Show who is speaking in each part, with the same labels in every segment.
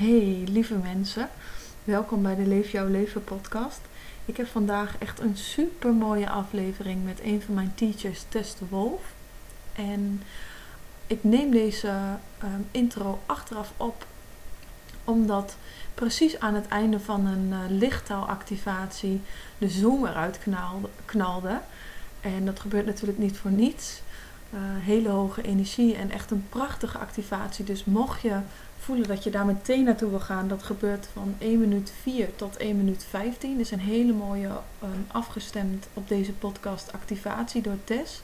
Speaker 1: Hey lieve mensen, welkom bij de Leef Jouw Leven podcast. Ik heb vandaag echt een super mooie aflevering met een van mijn teachers, Tess de Wolf. En ik neem deze um, intro achteraf op omdat precies aan het einde van een uh, lichttaalactivatie de zoom eruit knalde, knalde. En dat gebeurt natuurlijk niet voor niets. Uh, hele hoge energie en echt een prachtige activatie. Dus mocht je voelen dat je daar meteen naartoe wil gaan, dat gebeurt van 1 minuut 4 tot 1 minuut 15. Dus een hele mooie um, afgestemd op deze podcast activatie door Tess.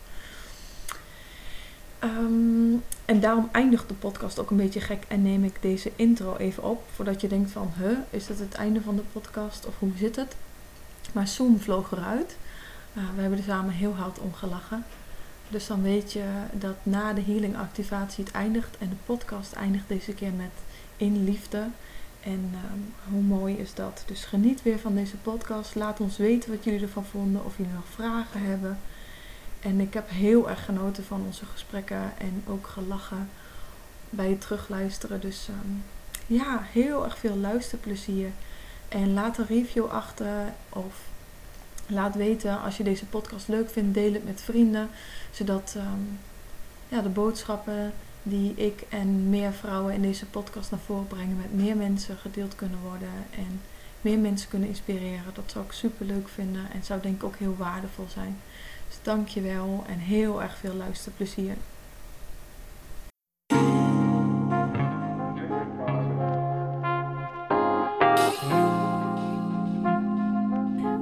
Speaker 1: Um, en daarom eindigt de podcast ook een beetje gek en neem ik deze intro even op. Voordat je denkt van, huh, is het het einde van de podcast of hoe zit het? Maar Zoom vloog eruit. Uh, we hebben er samen heel hard om gelachen. Dus dan weet je dat na de healing activatie het eindigt. En de podcast eindigt deze keer met in liefde. En um, hoe mooi is dat? Dus geniet weer van deze podcast. Laat ons weten wat jullie ervan vonden. Of jullie nog vragen hebben. En ik heb heel erg genoten van onze gesprekken. En ook gelachen bij het terugluisteren. Dus um, ja, heel erg veel luisterplezier. En laat een review achter. Of laat weten als je deze podcast leuk vindt. Deel het met vrienden. Zodat um, ja, de boodschappen die ik en meer vrouwen in deze podcast naar voren brengen. Met meer mensen gedeeld kunnen worden. En meer mensen kunnen inspireren. Dat zou ik super leuk vinden. En zou denk ik ook heel waardevol zijn. Dus dank je wel. En heel erg veel luisterplezier.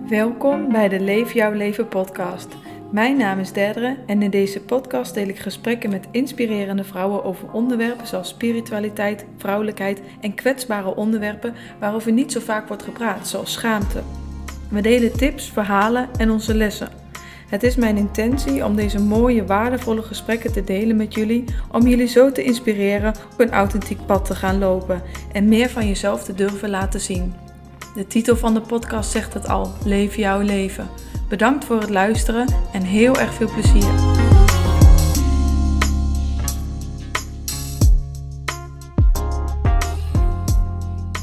Speaker 1: Welkom bij de Leef Jouw Leven podcast. Mijn naam is Derdere en in deze podcast deel ik gesprekken met inspirerende vrouwen over onderwerpen zoals spiritualiteit, vrouwelijkheid en kwetsbare onderwerpen waarover niet zo vaak wordt gepraat, zoals schaamte. We delen tips, verhalen en onze lessen. Het is mijn intentie om deze mooie, waardevolle gesprekken te delen met jullie, om jullie zo te inspireren op een authentiek pad te gaan lopen en meer van jezelf te durven laten zien. De titel van de podcast zegt het al: Leef jouw leven. Bedankt voor het luisteren en heel erg veel plezier.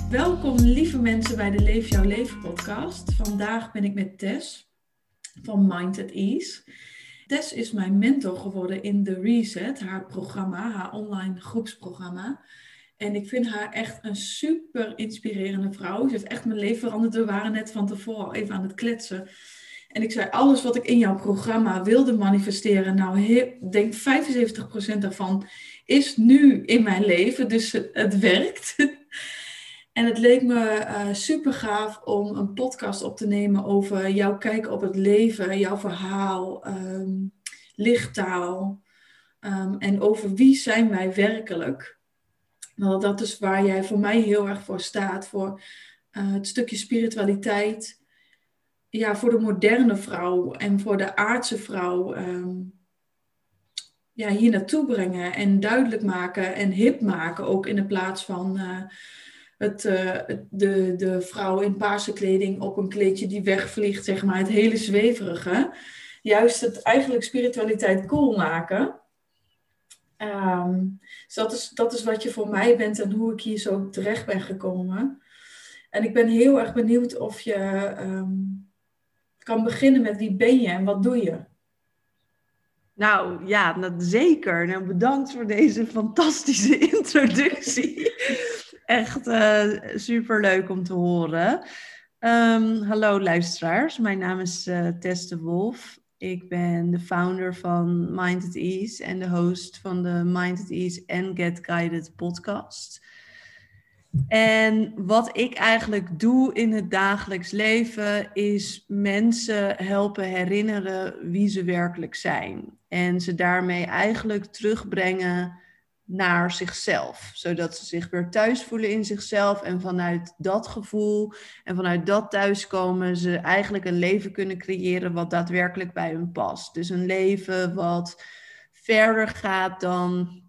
Speaker 1: Welkom lieve mensen bij de Leef jouw leven podcast. Vandaag ben ik met Tess van Mind at Ease. Tess is mijn mentor geworden in The Reset, haar programma, haar online groepsprogramma. En ik vind haar echt een super inspirerende vrouw. Ze heeft echt mijn leven veranderd. We waren net van tevoren al even aan het kletsen. En ik zei, alles wat ik in jouw programma wilde manifesteren, nou, ik denk 75% daarvan is nu in mijn leven. Dus het, werkt. en het leek me uh, super gaaf om een podcast op te nemen over jouw kijk op het leven, jouw verhaal, um, lichttaal. Um, en over wie zijn wij werkelijk. Nou, dat is waar jij voor mij heel erg voor staat. Voor uh, het stukje spiritualiteit ja, voor de moderne vrouw en voor de aardse vrouw um, ja, hier naartoe brengen en duidelijk maken en hip maken. Ook in de plaats van uh, het, uh, de, de vrouw in paarse kleding op een kleedje die wegvliegt, zeg maar, het hele zweverige. Juist het eigenlijk spiritualiteit cool maken. Um, dus dat is, dat is wat je voor mij bent en hoe ik hier zo terecht ben gekomen. En ik ben heel erg benieuwd of je um, kan beginnen met wie ben je en wat doe je?
Speaker 2: Nou ja, zeker. Nou, bedankt voor deze fantastische introductie. Echt uh, super leuk om te horen. Um, hallo luisteraars, mijn naam is uh, Tess de Wolf. Ik ben de founder van Mind at Ease en de host van de Mind at Ease and Get Guided podcast. En wat ik eigenlijk doe in het dagelijks leven is mensen helpen herinneren wie ze werkelijk zijn. En ze daarmee eigenlijk terugbrengen naar zichzelf. Zodat ze zich weer thuis voelen in zichzelf. En vanuit dat gevoel en vanuit dat thuiskomen ze eigenlijk een leven kunnen creëren wat daadwerkelijk bij hun past. Dus een leven wat verder gaat dan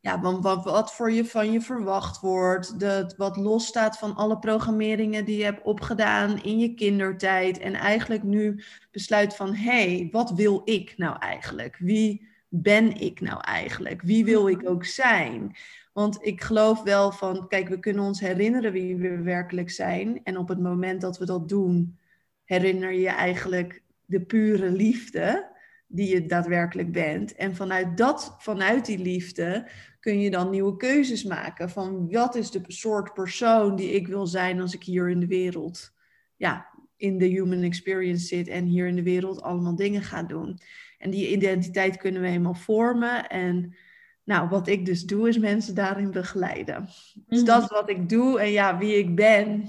Speaker 2: ja, wat, wat voor je van je verwacht wordt. Dat wat losstaat van alle programmeringen die je hebt opgedaan in je kindertijd. En eigenlijk nu besluit van, hé, hey, wat wil ik nou eigenlijk? Wie ben ik nou eigenlijk? Wie wil ik ook zijn? Want ik geloof wel van, kijk, we kunnen ons herinneren wie we werkelijk zijn. En op het moment dat we dat doen, herinner je eigenlijk de pure liefde die je daadwerkelijk bent. En vanuit, dat, vanuit die liefde kun je dan nieuwe keuzes maken. Van wat is de soort persoon die ik wil zijn als ik hier in de wereld, ja, in de human experience zit en hier in de wereld allemaal dingen ga doen. En die identiteit kunnen we helemaal vormen. En nou, wat ik dus doe, is mensen daarin begeleiden. Dus mhm. dat is wat ik doe. En ja, wie ik ben.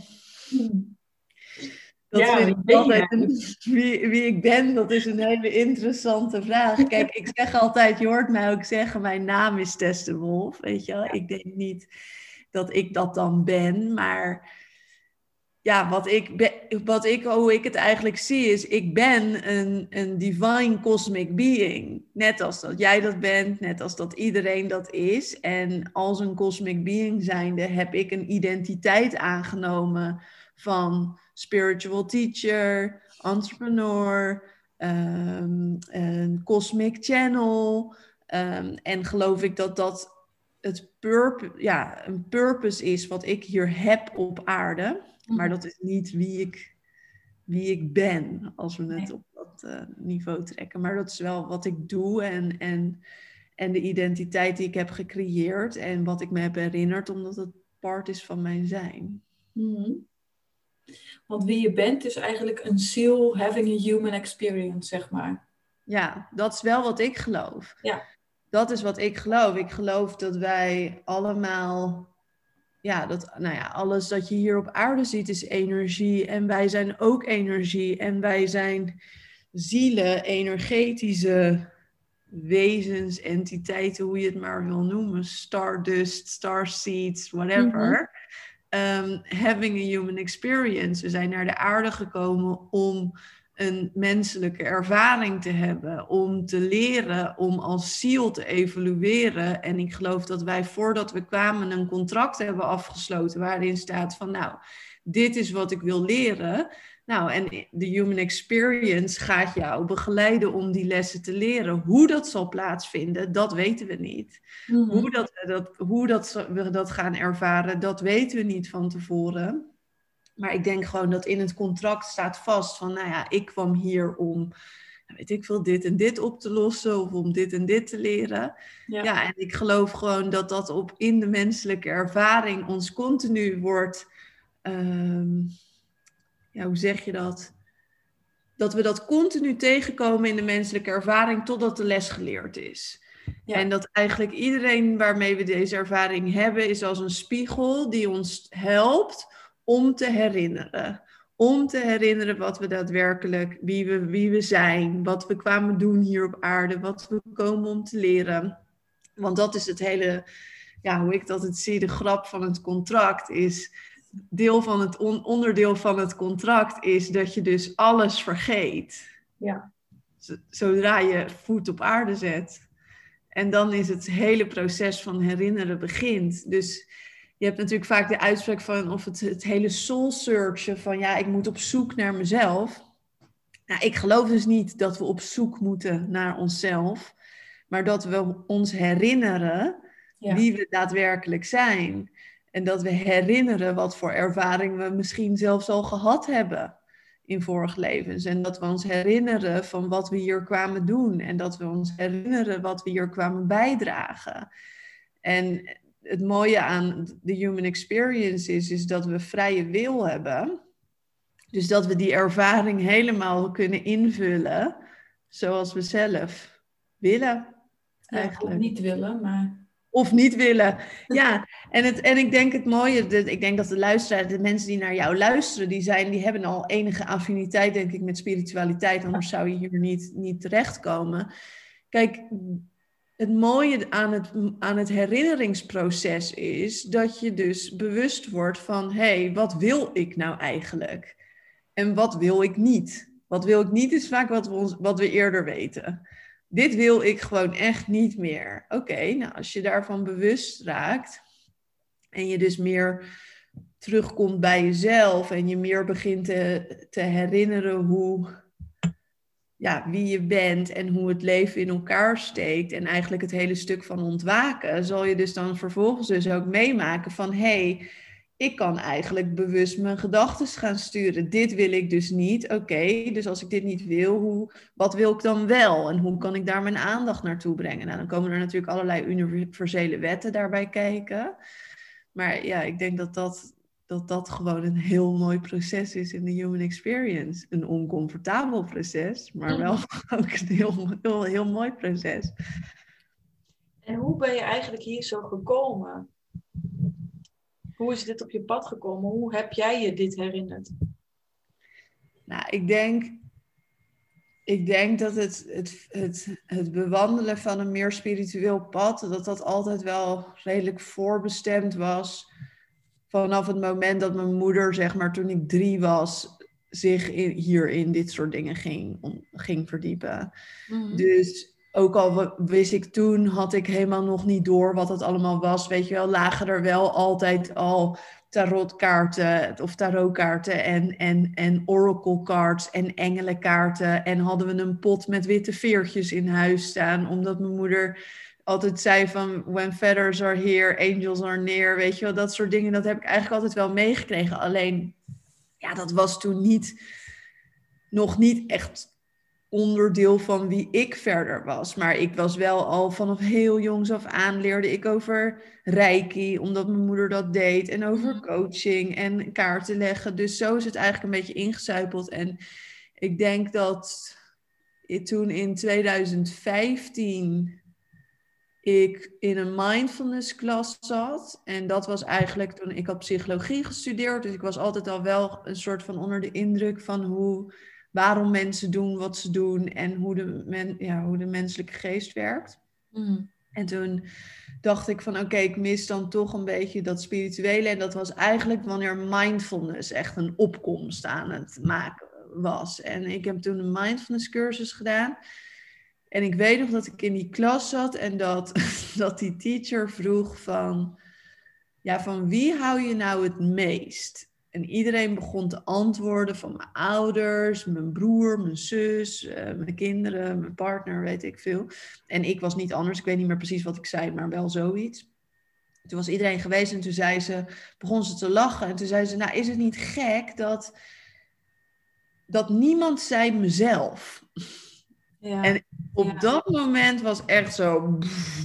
Speaker 2: Dat ja, vind ik altijd wie, wie ik ben, dat is een hele interessante vraag. Kijk, ik zeg altijd, je hoort mij ook zeggen, mijn naam is Tess de Wolf. Weet je wel? Ik denk niet dat ik dat dan ben, maar ja, wat ik, ben, wat ik, hoe ik het eigenlijk zie is, ik ben een, een divine cosmic being. Net als dat jij dat bent, net als dat iedereen dat is. En als een cosmic being zijnde heb ik een identiteit aangenomen van spiritual teacher, entrepreneur, um, een cosmic channel. Um, en geloof ik dat dat het purpose, ja, een purpose is wat ik hier heb op aarde. Maar mhm. dat is niet wie ik, wie ik ben, als we het op dat uh, niveau trekken. Maar dat is wel wat ik doe en, en, en de identiteit die ik heb gecreëerd en wat ik me heb herinnerd, omdat het part is van mijn zijn.
Speaker 1: Mm Want wie je bent is eigenlijk een ziel having a human experience, zeg maar.
Speaker 2: Ja, dat is wel wat ik geloof.
Speaker 1: Ja.
Speaker 2: Dat is wat ik geloof. Ik geloof dat wij allemaal ja, dat, nou ja, alles dat je hier op aarde ziet is energie. En wij zijn ook energie. En wij zijn zielen, energetische wezens, entiteiten, hoe je het maar wil noemen. Stardust, starseeds, whatever. Mm having a human experience. We zijn naar de aarde gekomen om een menselijke ervaring te hebben, om te leren, om als ziel te evolueren. En ik geloof dat wij voordat we kwamen een contract hebben afgesloten waarin staat van nou, dit is wat ik wil leren. Nou, en de human experience gaat jou begeleiden om die lessen te leren. Hoe dat zal plaatsvinden, dat weten we niet. Mhm. Hoe, dat, dat, hoe dat, we dat gaan ervaren, dat weten we niet van tevoren. Maar ik denk gewoon dat in het contract staat vast van, nou ja, ik kwam hier om, weet ik veel, dit en dit op te lossen of om dit en dit te leren. Ja, en ik geloof gewoon dat dat op in de menselijke ervaring ons continu wordt, ehm, ja, hoe zeg je dat? Dat we dat continu tegenkomen in de menselijke ervaring totdat de les geleerd is. Ja. En dat eigenlijk iedereen waarmee we deze ervaring hebben, is als een spiegel die ons helpt om te herinneren. Om te herinneren wat we daadwerkelijk, wie we, wie we zijn, wat we kwamen doen hier op aarde, wat we komen om te leren. Want dat is het hele, ja, hoe ik dat het zie, de grap van het contract is. Deel van het onderdeel van het contract is dat je dus alles vergeet.
Speaker 1: Ja.
Speaker 2: Zodra je voet op aarde zet. En dan is het hele proces van herinneren begint. Dus je hebt natuurlijk vaak de uitspraak van of het, het hele soul searchen van ja, ik moet op zoek naar mezelf. Nou, ik geloof dus niet dat we op zoek moeten naar onszelf, maar dat we ons herinneren wie we daadwerkelijk zijn. En dat we herinneren wat voor ervaring we misschien zelfs al gehad hebben in vorige levens. En dat we ons herinneren van wat we hier kwamen doen. En dat we ons herinneren wat we hier kwamen bijdragen. En het mooie aan de human experience is, is dat we vrije wil hebben. Dus dat we die ervaring helemaal kunnen invullen zoals we zelf willen. Eigenlijk.
Speaker 1: niet willen, maar.
Speaker 2: Of niet willen. Ja, en, het, en ik denk het mooie, ik denk dat de luisteraars, de mensen die naar jou luisteren, die, zijn, die hebben al enige affiniteit, denk ik, met spiritualiteit, anders zou je hier niet, niet terechtkomen. Kijk, het mooie aan het, aan het herinneringsproces is dat je dus bewust wordt van, hé, hey, wat wil ik nou eigenlijk? En wat wil ik niet? Wat wil ik niet is vaak wat we, ons, wat we eerder weten. Dit wil ik gewoon echt niet meer. Oké, nou als je daarvan bewust raakt en je dus meer terugkomt bij jezelf en je meer begint te, te herinneren hoe ja, wie je bent en hoe het leven in elkaar steekt en eigenlijk het hele stuk van ontwaken, zal je dus dan vervolgens dus ook meemaken van hé, hey, ik kan eigenlijk bewust mijn gedachten gaan sturen. Dit wil ik dus niet. Oké, dus als ik dit niet wil, hoe, wat wil ik dan wel? En hoe kan ik daar mijn aandacht naartoe brengen? Nou, dan komen er natuurlijk allerlei universele wetten daarbij kijken. Maar ja, ik denk dat dat, dat dat gewoon een heel mooi proces is in de human experience. Een oncomfortabel proces, maar wel ook een heel, heel, heel mooi proces.
Speaker 1: En hoe ben je eigenlijk hier zo gekomen? Hoe is dit op je pad gekomen? Hoe heb jij je dit herinnerd?
Speaker 2: Nou, ik denk, ik denk dat het, het, het, het bewandelen van een meer spiritueel pad, dat dat altijd wel redelijk voorbestemd was. Vanaf het moment dat mijn moeder, zeg maar, toen ik drie was, zich in, hier in dit soort dingen ging, ging verdiepen. Mhm. Dus ook al wist ik toen, had ik helemaal nog niet door wat het allemaal was. Weet je wel, lagen er wel altijd al tarotkaarten of tarotkaarten en, en, en oracle cards en engelenkaarten. En hadden we een pot met witte veertjes in huis staan, omdat mijn moeder altijd zei van when feathers are here, angels are near. Weet je wel, dat soort dingen, dat heb ik eigenlijk altijd wel meegekregen. Alleen, ja, dat was toen niet, nog niet echt onderdeel van wie ik verder was. Maar ik was wel al vanaf heel jongs af aan leerde ik over reiki, omdat mijn moeder dat deed. En over mhm. coaching en kaarten leggen. Dus zo is het eigenlijk een beetje ingezuipeld. En ik denk dat toen in 2015 ik in een mindfulness klas zat. En dat was eigenlijk toen ik had psychologie gestudeerd. Dus ik was altijd al wel een soort van onder de indruk van hoe waarom mensen doen wat ze doen en hoe de, men, ja, hoe de menselijke geest werkt. Mm. En toen dacht ik van oké, ik mis dan toch een beetje dat spirituele. En dat was eigenlijk wanneer mindfulness echt een opkomst aan het maken was. En ik heb toen een mindfulness cursus gedaan. En ik weet nog dat ik in die klas zat en dat, dat die teacher vroeg van, ja, van wie hou je nou het meest? En iedereen begon te antwoorden van mijn ouders, mijn broer, mijn zus, uh, mijn kinderen, mijn partner, weet ik veel. En ik was niet anders, ik weet niet meer precies wat ik zei, maar wel zoiets. Toen was iedereen geweest en toen zei ze, begon ze te lachen. En toen zei ze, nou is het niet gek dat, dat niemand zei mezelf? Ja. En op dat moment was echt zo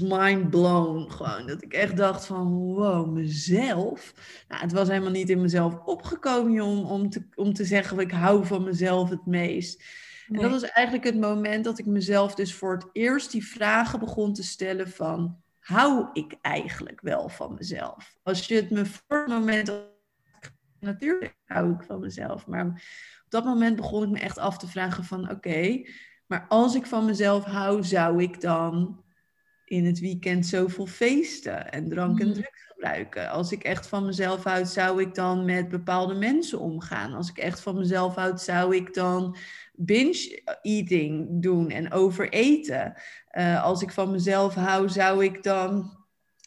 Speaker 2: mind blown. Gewoon dat ik echt dacht van wow, mezelf. Nou, het was helemaal niet in mezelf opgekomen om, om, te, om te zeggen ik hou van mezelf het meest. En dat was eigenlijk het moment dat ik mezelf dus voor het eerst die vragen begon te stellen van hou ik eigenlijk wel van mezelf? Als je het me voor het moment natuurlijk hou ik van mezelf, maar op dat moment begon ik me echt af te vragen van oké, maar als ik van mezelf hou, zou ik dan in het weekend zoveel feesten en drank en mm. drugs gebruiken. Als ik echt van mezelf houd, zou ik dan met bepaalde mensen omgaan. Als ik echt van mezelf houd, zou ik dan binge-eating doen en overeten. Uh, als ik van mezelf hou, zou ik dan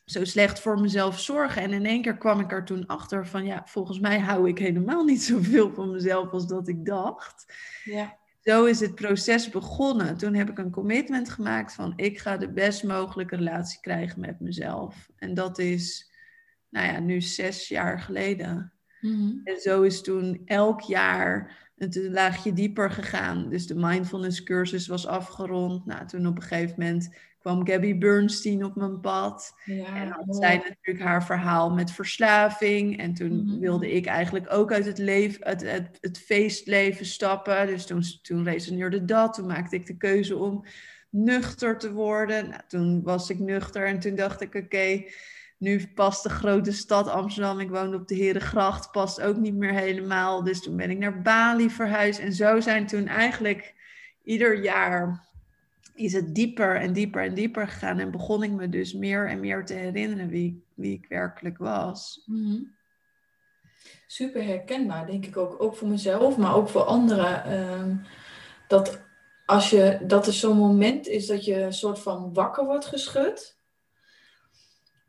Speaker 2: zo slecht voor mezelf zorgen. En in één keer kwam ik er toen achter van, ja, volgens mij hou ik helemaal niet zoveel van mezelf als dat ik dacht. Ja zo is het proces begonnen. Toen heb ik een commitment gemaakt van ik ga de best mogelijke relatie krijgen met mezelf. En dat is, nou ja, nu zes jaar geleden. Mhm. En zo is toen elk jaar een laagje dieper gegaan. Dus de mindfulness cursus was afgerond. Nou, toen op een gegeven moment kwam Gabby Bernstein op mijn pad. Ja, en had zij natuurlijk haar verhaal met verslaving. En toen mhm. wilde ik eigenlijk ook uit het, leven, uit het, het, feestleven stappen. Dus toen, toen resoneerde dat. Toen maakte ik de keuze om nuchter te worden. Nou, toen was ik nuchter en toen dacht ik, oké, nu past de grote stad Amsterdam. Ik woonde op de Herengracht, past ook niet meer helemaal. Dus toen ben ik naar Bali verhuisd. En zo zijn toen eigenlijk ieder jaar is het dieper en dieper en dieper gegaan. En begon ik me dus meer en meer te herinneren wie, wie ik werkelijk was. Mhm.
Speaker 1: Super herkenbaar, denk ik ook. Ook voor mezelf, maar ook voor anderen. Ehm, dat als je, dat er zo'n moment is dat je een soort van wakker wordt geschud.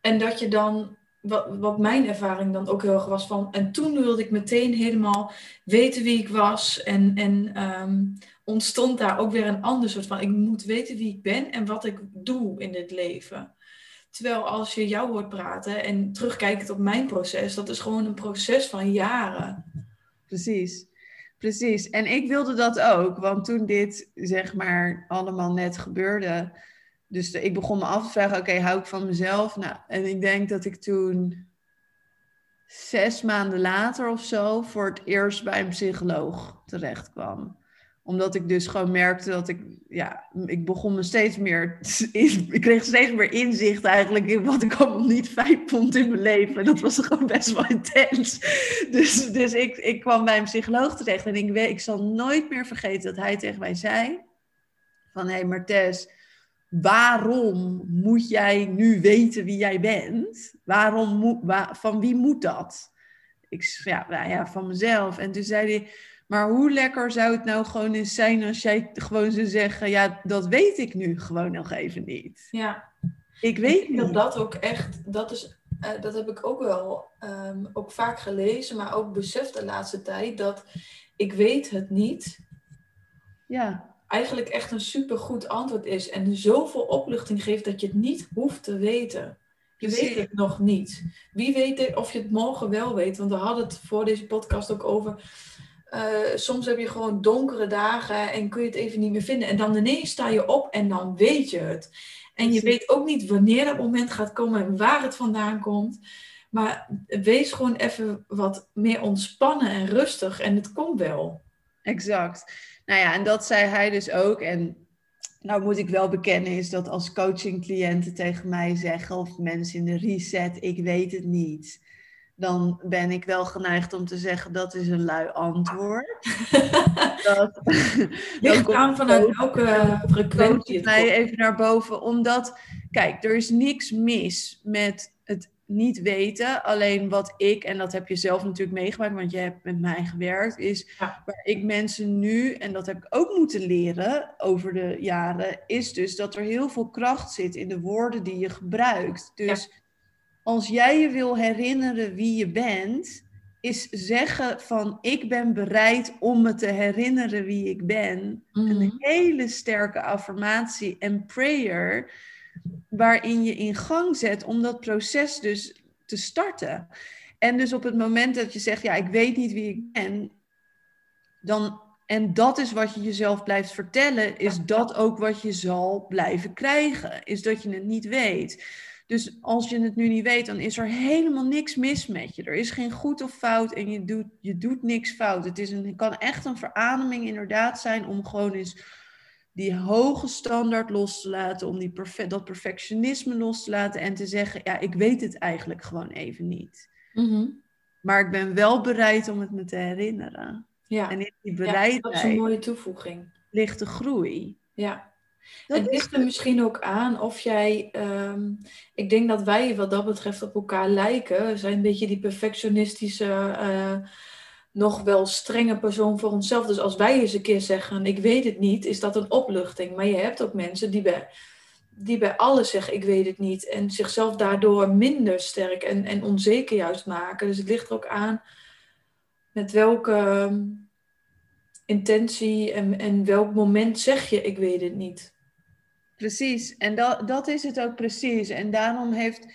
Speaker 1: En dat je dan wat, wat mijn ervaring dan ook heel erg was van. En toen wilde ik meteen helemaal weten wie ik was. En, en ehm, ontstond daar ook weer een ander soort van. Ik moet weten wie ik ben en wat ik doe in dit leven. Terwijl als je jou hoort praten en terugkijkend op mijn proces, dat is gewoon een proces van jaren.
Speaker 2: Precies. Precies. En ik wilde dat ook, want toen dit zeg maar allemaal net gebeurde, dus ik begon me af te vragen, oké, hou ik van mezelf? Nou, en ik denk dat ik toen zes maanden later of zo voor het eerst bij een psycholoog terecht kwam omdat ik dus gewoon merkte dat ik, ja, ik begon me steeds meer, ik kreeg steeds meer inzicht eigenlijk in wat ik allemaal niet fijn vond in mijn leven. Dat was gewoon best wel intens. Dus, dus ik, ik kwam bij een psycholoog terecht en ik, ik zal nooit meer vergeten dat hij tegen mij zei van, hé hey Martes, waarom moet jij nu weten wie jij bent? Waarom moet, van wie moet dat? Ik ja, nou ja, van mezelf. En toen zei hij, maar hoe lekker zou het nou gewoon eens zijn als jij gewoon zou zeggen, ja, dat weet ik nu gewoon nog even niet.
Speaker 1: Ja.
Speaker 2: Ik weet niet.
Speaker 1: Dat dat ook echt, dat is, uh, dat heb ik ook wel um, ook vaak gelezen, maar ook beseft de laatste tijd, dat ik weet het niet.
Speaker 2: Ja.
Speaker 1: Eigenlijk echt een supergoed antwoord is en zoveel opluchting geeft dat je het niet hoeft te weten. Je weet het nog niet. Wie weet of je het morgen wel weet? Want we hadden het voor deze podcast ook over uh, soms heb je gewoon donkere dagen en kun je het even niet meer vinden. En dan ineens sta je op en dan weet je het. En je weet ook niet wanneer dat moment gaat komen en waar het vandaan komt. Maar wees gewoon even wat meer ontspannen en rustig en het komt wel.
Speaker 2: Exact. Nou ja, en dat zei hij dus ook. En nou moet ik wel bekennen is dat als coaching-cliënten tegen mij zeggen of mensen in de reset, ik weet het niet dan ben ik wel geneigd om te zeggen dat is een lui antwoord.
Speaker 1: dat, Ligt aan vanuit welke frequentie
Speaker 2: mij even naar boven. Omdat, kijk, er is niks mis met het niet weten. Alleen wat ik, en dat heb je zelf natuurlijk meegemaakt, want je hebt met mij gewerkt, is waar ik mensen nu, en dat heb ik ook moeten leren over de jaren, is dus dat er heel veel kracht zit in de woorden die je gebruikt. Dus als jij je wil herinneren wie je bent, is zeggen van ik ben bereid om me te herinneren wie ik ben. Een mhm. hele sterke affirmatie en prayer waarin je in gang zet om dat proces dus te starten. En dus op het moment dat je zegt, ja, ik weet niet wie ik ben, dan, en dat is wat je jezelf blijft vertellen, is dat ook wat je zal blijven krijgen, is dat je het niet weet. Dus als je het nu niet weet, dan is er helemaal niks mis met je. Er is geen goed of fout en je doet, je doet niks fout. Het, is een, kan echt een verademing inderdaad zijn om gewoon eens die hoge standaard los te laten, om die dat perfectionisme los te laten en te zeggen, ja, ik weet het eigenlijk gewoon even niet.
Speaker 1: Mhm.
Speaker 2: Maar ik ben wel bereid om het me te herinneren.
Speaker 1: Ja.
Speaker 2: En in die bereidheid ja,
Speaker 1: dat is een mooie toevoeging.
Speaker 2: ligt de groei.
Speaker 1: Ja. Het ligt er misschien ook aan of jij. Ehm, ik denk dat wij wat dat betreft op elkaar lijken. We zijn een beetje die perfectionistische, uh, nog wel strenge persoon voor onszelf. Dus als wij eens een keer zeggen: Ik weet het niet, is dat een opluchting. Maar je hebt ook mensen die bij, die bij alles zeggen: Ik weet het niet. En zichzelf daardoor minder sterk en, en onzeker juist maken. Dus het ligt er ook aan met welke ehm, intentie en, en welk moment zeg je: Ik weet het niet.
Speaker 2: Precies, en dat, dat is het ook precies. En daarom heeft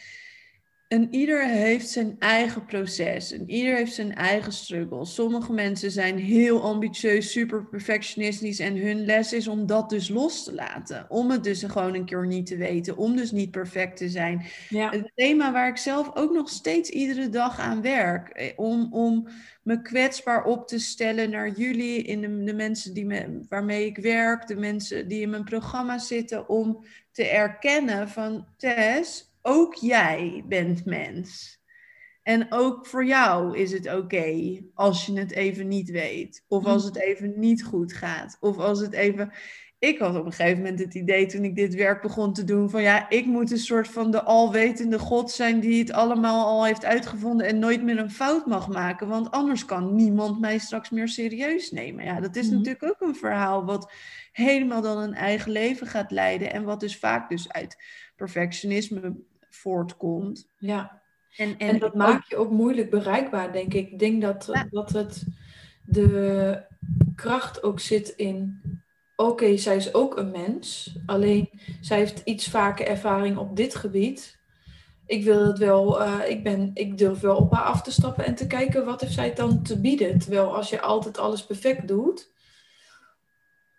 Speaker 2: en ieder heeft zijn eigen proces. En ieder heeft zijn eigen struggles. Sommige mensen zijn heel ambitieus, super perfectionistisch. En hun les is om dat dus los te laten. Om het dus gewoon een keer niet te weten. Om dus niet perfect te zijn.
Speaker 1: Ja.
Speaker 2: Het thema waar ik zelf ook nog steeds iedere dag aan werk. Eh, om, om me kwetsbaar op te stellen naar jullie. In de, de mensen die me, waarmee ik werk. De mensen die in mijn programma zitten. Om te erkennen van Tess ook jij bent mens. En ook voor jou is het oké als je het even niet weet. Of als het even niet goed gaat. Of als het even. Ik had op een gegeven moment het idee toen ik dit werk begon te doen: van ja, ik moet een soort van de alwetende God zijn die het allemaal al heeft uitgevonden en nooit meer een fout mag maken. Want anders kan niemand mij straks meer serieus nemen. Ja, dat is mhm. natuurlijk ook een verhaal wat helemaal dan een eigen leven gaat leiden. En wat dus vaak dus uit perfectionisme voortkomt.
Speaker 1: Ja. En, en, dat maakt je ook moeilijk bereikbaar, denk ik. Ik denk dat, dat het de kracht ook zit in oké, zij is ook een mens, alleen zij heeft iets vaker ervaring op dit gebied. Ik wil het wel, uh, ik, ben, ik durf wel op haar af te stappen en te kijken wat heeft zij dan te bieden. Terwijl als je altijd alles perfect doet,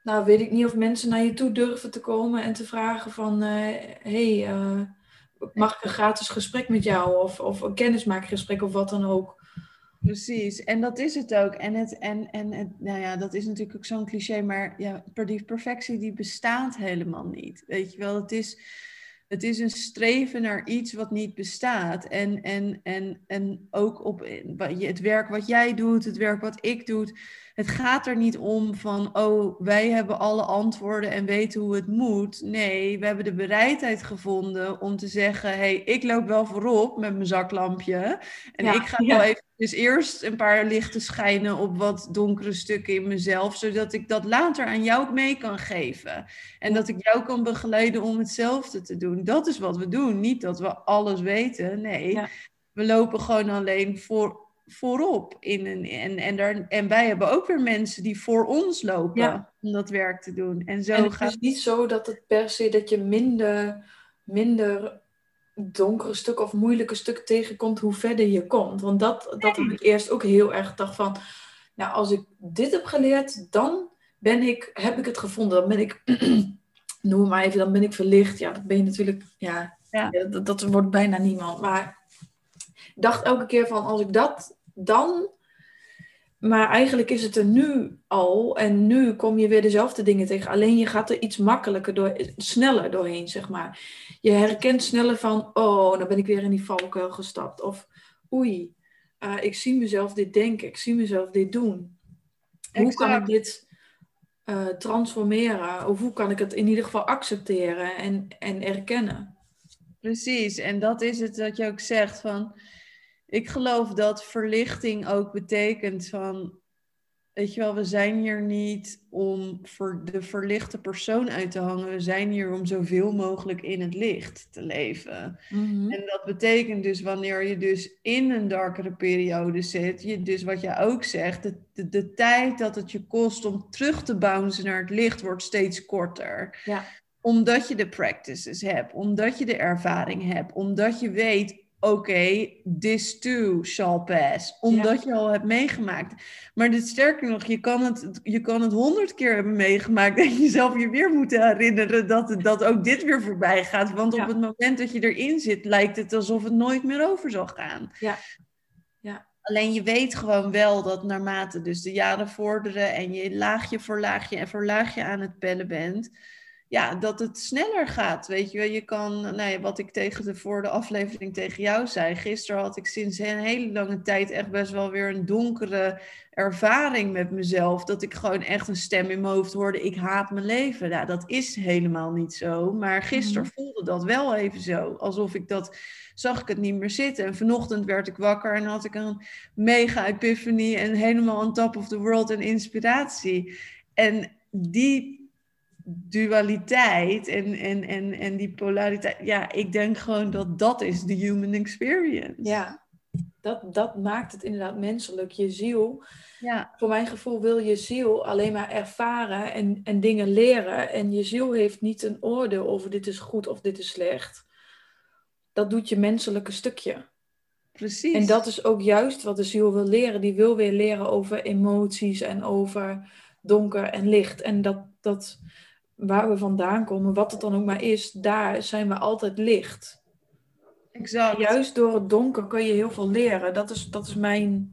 Speaker 1: nou weet ik niet of mensen naar je toe durven te komen en te vragen van, hé, uh, hey, uh, mag ik een gratis gesprek met jou of, of een kennismaakgesprek of wat dan ook.
Speaker 2: Precies, en dat is het ook. En, het, en, en nou ja, dat is natuurlijk ook zo'n cliché, maar ja, die perfectie die bestaat helemaal niet. Weet je wel, het is, het is een streven naar iets wat niet bestaat. En, en, en, en ook op het werk wat jij doet, het werk wat ik doe het gaat er niet om van, oh, wij hebben alle antwoorden en weten hoe het moet. Nee, we hebben de bereidheid gevonden om te zeggen, hé, hey, ik loop wel voorop met mijn zaklampje. En ik ga wel even dus eerst een paar lichten schijnen op wat donkere stukken in mezelf, zodat ik dat later aan jou mee kan geven. En dat ik jou kan begeleiden om hetzelfde te doen. Dat is wat we doen. Niet dat we alles weten. Nee, we lopen gewoon alleen voor, voorop. In een, en, en, daar, en wij hebben ook weer mensen die voor ons lopen om dat werk te doen. En, zo
Speaker 1: en het gaat... is niet zo dat het per se dat je minder, minder donkere stukken of moeilijke stukken tegenkomt hoe verder je komt. Want dat, dat heb ik eerst ook heel erg gedacht van, nou als ik dit heb geleerd, dan ben ik, heb ik het gevonden. Dan ben ik, noem maar even, dan ben ik verlicht. Ja, dat ben je natuurlijk, ja, ja. dat, dat wordt bijna niemand. Maar ik dacht elke keer van, als ik dat dan. Maar eigenlijk is het er nu al. En nu kom je weer dezelfde dingen tegen. Alleen je gaat er iets makkelijker door, sneller doorheen, zeg maar. Je herkent sneller van, oh, dan ben ik weer in die valkuil gestapt. Of, oei, uh, ik zie mezelf dit denken. Ik zie mezelf dit doen. Hoe kan ik dit uh, transformeren? Of hoe kan ik het in ieder geval accepteren en, en erkennen?
Speaker 2: Precies, en dat is het dat je ook zegt van ik geloof dat verlichting ook betekent van, weet je wel, we zijn hier niet om voor de verlichte persoon uit te hangen. We zijn hier om zoveel mogelijk in het licht te leven. Mhm. En dat betekent dus wanneer je dus in een darkere periode zit, je dus wat je ook zegt, de, de, de tijd dat het je kost om terug te bouncen naar het licht wordt steeds korter. Ja omdat je de practices hebt, omdat je de ervaring hebt, omdat je weet, oké, this too shall pass. Omdat je al hebt meegemaakt. Maar dit sterker nog, je kan het, je kan het honderd keer hebben meegemaakt en jezelf je weer moeten herinneren dat, dat ook dit weer voorbij gaat. Want op het moment dat je erin zit, lijkt het alsof het nooit meer over zal gaan. Ja. ja. Alleen je weet gewoon wel dat naarmate dus de jaren vorderen en je laagje voor laagje en voor laagje aan het pellen bent, ja, dat het sneller gaat. Weet je, je kan, nou ja, wat ik tegen de, voor de aflevering tegen jou zei. Gisteren had ik sinds een hele lange tijd echt best wel weer een donkere ervaring met mezelf. Dat ik gewoon echt een stem in mijn hoofd hoorde: ik haat mijn leven. Nou, dat is helemaal niet zo. Maar gisteren mhm. voelde dat wel even zo. Alsof ik dat zag ik het niet meer zitten. En vanochtend werd ik wakker en had ik een mega epiphany en helemaal on top of the world en inspiratie. En die dualiteit en, en, en, en die polariteit. Ja, ik denk gewoon dat dat is de human experience.
Speaker 1: Ja, dat, dat maakt het inderdaad menselijk. Je ziel, ja. voor mijn gevoel wil je ziel alleen maar ervaren en, en dingen leren. En je ziel heeft niet een oordeel over dit is goed of dit is slecht. Dat doet je menselijke stukje. Precies. En dat is ook juist wat de ziel wil leren. Die wil weer leren over emoties en over donker en licht. En dat, dat, waar we vandaan komen, wat het dan ook maar is, daar zijn we altijd licht. Exact. juist door het donker kun je heel veel leren. Dat is, dat is mijn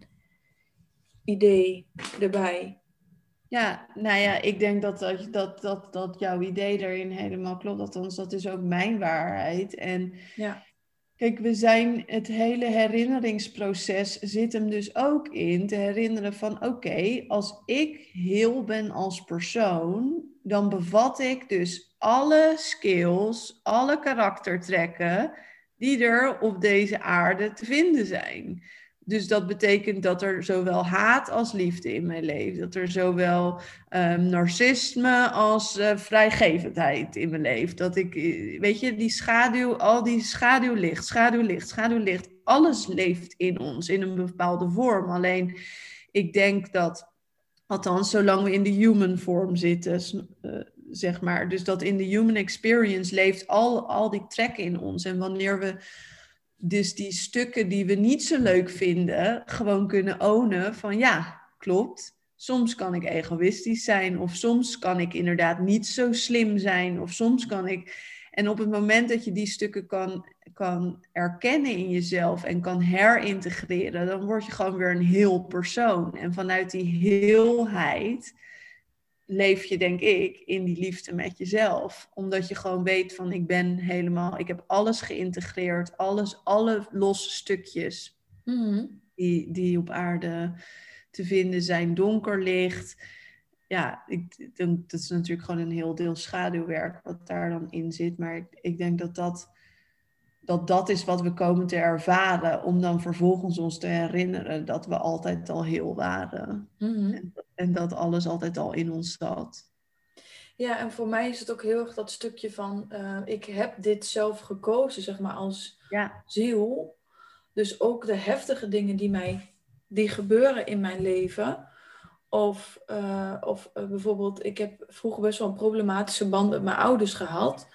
Speaker 1: idee erbij.
Speaker 2: Ja, nou ja, ik denk dat, dat, dat, dat jouw idee daarin helemaal klopt. Althans, dat is ook mijn waarheid. En ja. Kijk, we zijn het hele herinneringsproces zit hem dus ook in te herinneren van oké, als ik heel ben als persoon, dan bevat ik dus alle skills, alle karaktertrekken die er op deze aarde te vinden zijn. Dus dat betekent dat er zowel haat als liefde in mijn leven. Dat er zowel um, narcisme als uh, vrijgevendheid in mijn leven. Dat ik, eh, weet je, die schaduw, al die schaduwlicht, schaduwlicht, schaduwlicht. alles leeft in ons in een bepaalde vorm. Alleen ik denk dat, althans, zolang we in de human vorm zitten, uh, zeg maar, dus dat in de human experience leeft al, al die trekken in ons. En wanneer we dus die stukken die we niet zo leuk vinden, gewoon kunnen ownen van ja, klopt. Soms kan ik egoïstisch zijn, of soms kan ik inderdaad niet zo slim zijn, of soms kan ik. En op het moment dat je die stukken kan, kan erkennen in jezelf en kan herintegreren, dan word je gewoon weer een heel persoon. En vanuit die heelheid leef je, denk ik, in die liefde met jezelf. Omdat je gewoon weet van ik ben helemaal, ik heb alles geïntegreerd, alles, alle losse stukjes
Speaker 1: Mhm.
Speaker 2: die, die op aarde te vinden zijn, donker licht. Ja, ik denk dat is natuurlijk gewoon een heel deel schaduwwerk wat daar dan in zit. Maar ik, ik denk dat dat, dat dat is wat we komen te ervaren. Om dan vervolgens ons te herinneren dat we altijd al heel waren.
Speaker 1: Mhm.
Speaker 2: En, en dat alles altijd al in ons zat.
Speaker 1: Ja, en voor mij is het ook heel erg dat stukje van, eh, ik heb dit zelf gekozen, zeg maar, als
Speaker 2: Ja,
Speaker 1: ziel. Dus ook de heftige dingen die mij, die gebeuren in mijn leven. Of, eh, of eh, bijvoorbeeld, ik heb vroeger best wel een problematische band met mijn ouders gehad.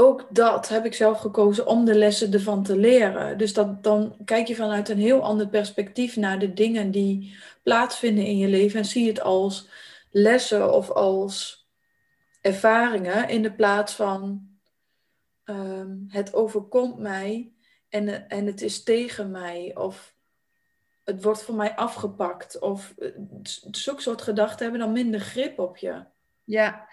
Speaker 1: Ook dat heb ik zelf gekozen om de lessen ervan te leren. Dus dat, dan kijk je vanuit een heel ander perspectief naar de dingen die plaatsvinden in je leven. En zie je het als lessen of als ervaringen in de plaats van ehm, het overkomt mij en, en het is tegen mij. Of het wordt van mij afgepakt. Of eh, zulke soort gedachten hebben dan minder grip op je.
Speaker 2: ja.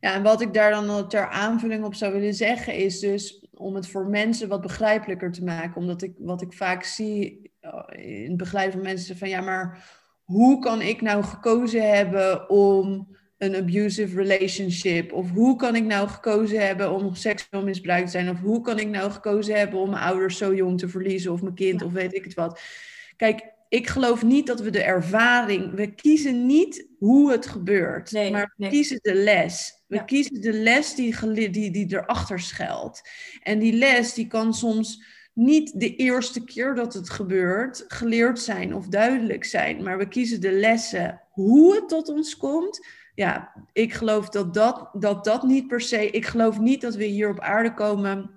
Speaker 2: Ja, en wat ik daar dan ter aanvulling op zou willen zeggen is dus om het voor mensen wat begrijpelijker te maken. Omdat ik wat ik vaak zie eh, in het begeleiden van mensen van ja, maar hoe kan ik nou gekozen hebben om een abusive relationship? Of hoe kan ik nou gekozen hebben om seksueel misbruikt te zijn? Of hoe kan ik nou gekozen hebben om mijn ouders zo jong te verliezen of mijn kind
Speaker 1: Ja.
Speaker 2: of weet ik het wat? Kijk, ik geloof niet dat we de ervaring, we kiezen niet hoe het gebeurt,
Speaker 1: Nee,
Speaker 2: maar we
Speaker 1: nee.
Speaker 2: kiezen de les. We
Speaker 1: Ja.
Speaker 2: kiezen de les die, die, die erachter schuilt. En die les die kan soms niet de eerste keer dat het gebeurt geleerd zijn of duidelijk zijn, maar we kiezen de lessen hoe het tot ons komt. Ja, ik geloof dat dat, dat, dat niet per se. Ik geloof niet dat we hier op aarde komen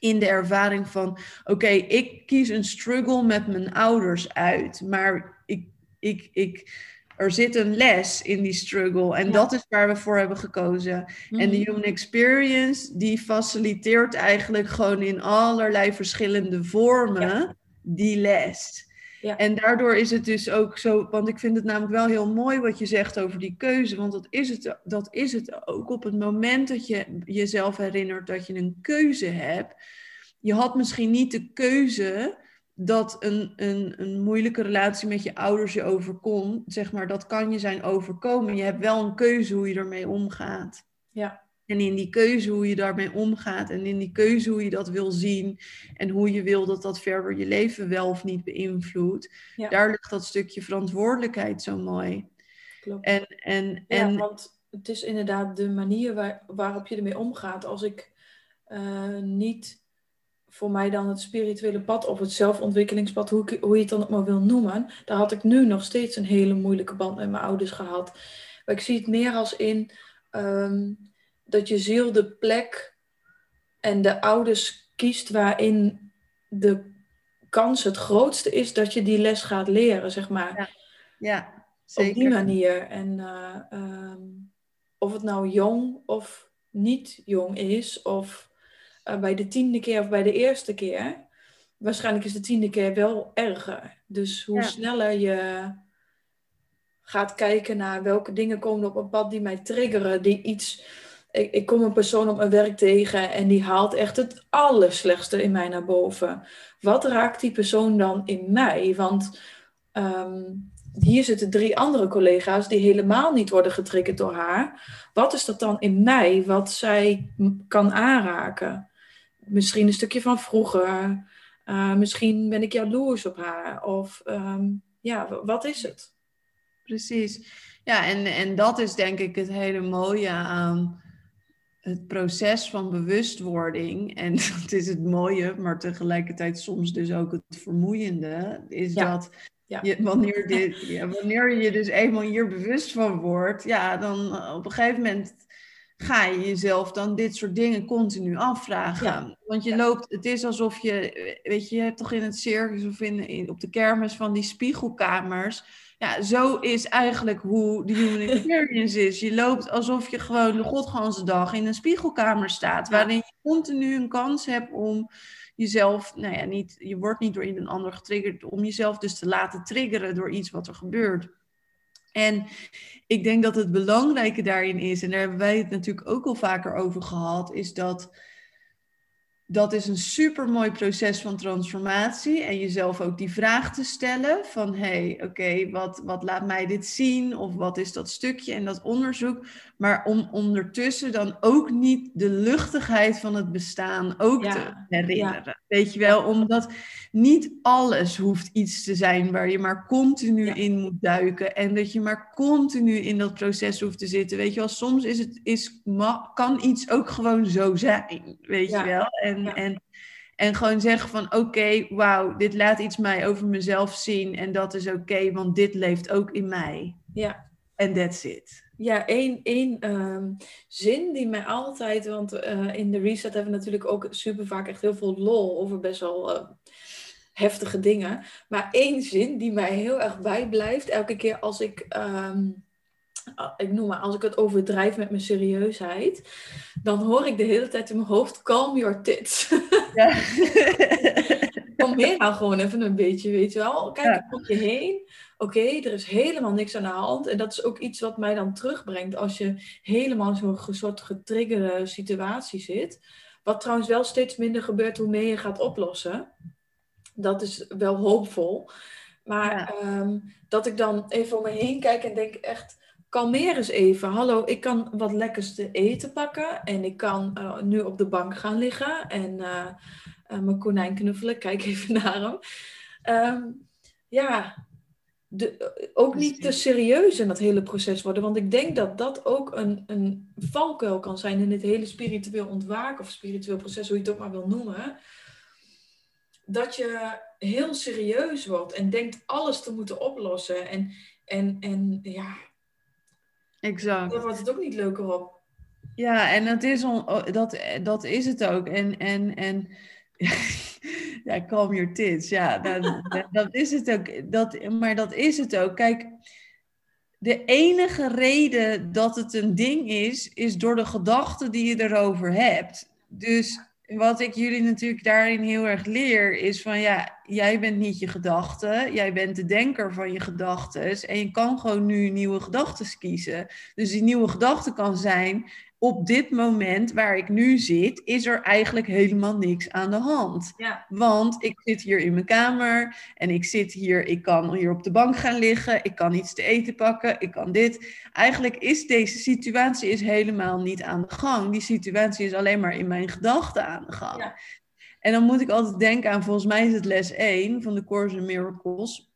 Speaker 2: in de ervaring van: oké, ik kies een struggle met mijn ouders uit, maar ik, ik, ik, er zit een les in die struggle en
Speaker 1: Ja.
Speaker 2: dat is waar we voor hebben gekozen. En de
Speaker 1: Mhm.
Speaker 2: human experience, die faciliteert eigenlijk gewoon in allerlei verschillende vormen die les.
Speaker 1: Ja.
Speaker 2: En daardoor is het dus ook zo, want ik vind het namelijk wel heel mooi wat je zegt over die keuze, want dat is het, dat is het ook. Op het moment dat je jezelf herinnert dat je een keuze hebt, je had misschien niet de keuze dat een, een, een moeilijke relatie met je ouders je overkomt, zeg maar, dat kan je zijn overkomen. Je hebt wel een keuze hoe je ermee omgaat.
Speaker 1: Ja.
Speaker 2: En in die keuze hoe je daarmee omgaat en in die keuze hoe je dat wil zien en hoe je wil dat dat verder je leven wel of niet beïnvloedt,
Speaker 1: Ja.
Speaker 2: daar ligt dat stukje verantwoordelijkheid zo mooi.
Speaker 1: Klopt.
Speaker 2: En, en,
Speaker 1: Ja,
Speaker 2: en
Speaker 1: want het is inderdaad de manier waar, waarop je ermee omgaat. Als ik eh, niet voor mij dan het spirituele pad of het zelfontwikkelingspad, hoe, ik- hoe je het dan ook maar wil noemen, daar had ik nu nog steeds een hele moeilijke band met mijn ouders gehad. Maar ik zie het meer als in ehm, dat je ziel de plek en de ouders kiest waarin de kans het grootste is dat je die les gaat leren, zeg maar
Speaker 2: ja,
Speaker 1: op die
Speaker 2: zeker.
Speaker 1: manier. En eh, ehm, of het nou jong of niet jong is, of eh, bij de tiende keer of bij de eerste keer, waarschijnlijk is de tiende keer wel erger. Dus hoe
Speaker 2: Ja.
Speaker 1: sneller je gaat kijken naar welke dingen komen op een pad die mij triggeren, die iets. Ik, ik kom een persoon op mijn werk tegen en die haalt echt het allerslechtste in mij naar boven. Wat raakt die persoon dan in mij? Want ehm, hier zitten drie andere collega's die helemaal niet worden getriggerd door haar. Wat is dat dan in mij wat zij kan aanraken? Misschien een stukje van vroeger. Eh, misschien ben ik jaloers op haar. Of ehm, ja, wat is het?
Speaker 2: Precies. Ja, en, en dat is denk ik het hele mooie aan het proces van bewustwording, en dat is het mooie, maar tegelijkertijd soms dus ook het vermoeiende, is dat Je, wanneer, dit, ja, wanneer je dus eenmaal hier bewust van wordt, ja, dan op een gegeven moment ga je jezelf dan dit soort dingen continu afvragen. Want je loopt, het is alsof je, weet je, je hebt toch in het circus of in, op de kermis van die spiegelkamers. Ja, zo is eigenlijk hoe de human experience is. Je loopt alsof je gewoon de godganse dag in een spiegelkamer staat, waarin je continu een kans hebt om jezelf, nou ja, niet, je wordt niet door een ander getriggerd, om jezelf dus te laten triggeren door iets wat er gebeurt. En ik denk dat het belangrijke daarin is, en daar hebben wij het natuurlijk ook al vaker over gehad, is dat dat is een super mooi proces van transformatie. En jezelf ook die vraag te stellen van hé, hey, oké, wat, wat laat mij dit zien? Of wat is dat stukje en dat onderzoek? Maar om ondertussen dan ook niet de luchtigheid van het bestaan ook te herinneren. Weet je wel, omdat niet alles hoeft iets te zijn waar je maar continu in moet duiken. En dat je maar continu in dat proces hoeft te zitten. Weet je wel, soms is het, is, kan iets ook gewoon zo zijn. Weet je wel. En, en, en gewoon zeggen van oké, okay, wauw, dit laat iets mij over mezelf zien. En dat is oké, want dit leeft ook in mij.
Speaker 1: Ja.
Speaker 2: En that's it.
Speaker 1: Ja, één, één um, zin die mij altijd, want uh, in de reset hebben we natuurlijk ook super vaak echt heel veel lol over best wel uh, heftige dingen. Maar één zin die mij heel erg bijblijft, elke keer als ik, um, ik noem maar, als ik het overdrijf met mijn serieusheid, dan hoor ik de hele tijd in mijn hoofd, calm your tits. Ja. Kalmeer nou gewoon even een beetje, weet je wel. Kijk ja. om je heen oké, er is helemaal niks aan de hand. En dat is ook iets wat mij dan terugbrengt als je helemaal in zo'n soort getriggerde situatie zit. Wat trouwens wel steeds minder gebeurt hoe meer je gaat oplossen. Dat is wel hoopvol. Maar ehm, dat ik dan even om me heen kijk en denk echt, kalmeer eens even. Hallo, ik kan wat lekkers te eten pakken. En ik kan uh, nu op de bank gaan liggen en uh, uh, mijn konijn knuffelen. Kijk even naar hem. Um, ja, de, ook niet te serieus in dat hele proces worden. Want ik denk dat dat ook een, een valkuil kan zijn in dit hele spiritueel ontwaken of spiritueel proces, hoe je het ook maar wil noemen. Dat je heel serieus wordt en denkt alles te moeten oplossen. En, en, en ja,
Speaker 2: exact.
Speaker 1: daar wordt het ook niet leuker op.
Speaker 2: Ja, en dat is, on, dat, dat is het ook. En, en, en ja, calm your tits. Ja, dat, dat, is het ook. Dat, maar dat is het ook. Kijk, de enige reden dat het een ding is, is door de gedachten die je erover hebt. Dus wat ik jullie natuurlijk daarin heel erg leer, is van ja, jij bent niet je gedachten, jij bent de denker van je gedachten. En je kan gewoon nu nieuwe gedachten kiezen. Dus die nieuwe gedachte kan zijn, op dit moment waar ik nu zit, is er eigenlijk helemaal niks aan de hand.
Speaker 1: Ja.
Speaker 2: Want ik zit hier in mijn kamer en ik zit hier, ik kan hier op de bank gaan liggen, ik kan iets te eten pakken, ik kan dit. Eigenlijk is deze situatie is helemaal niet aan de gang. Die situatie is alleen maar in mijn gedachten aan de gang. Ja. En dan moet ik altijd denken aan, volgens mij is het les 1 van de Course in Miracles,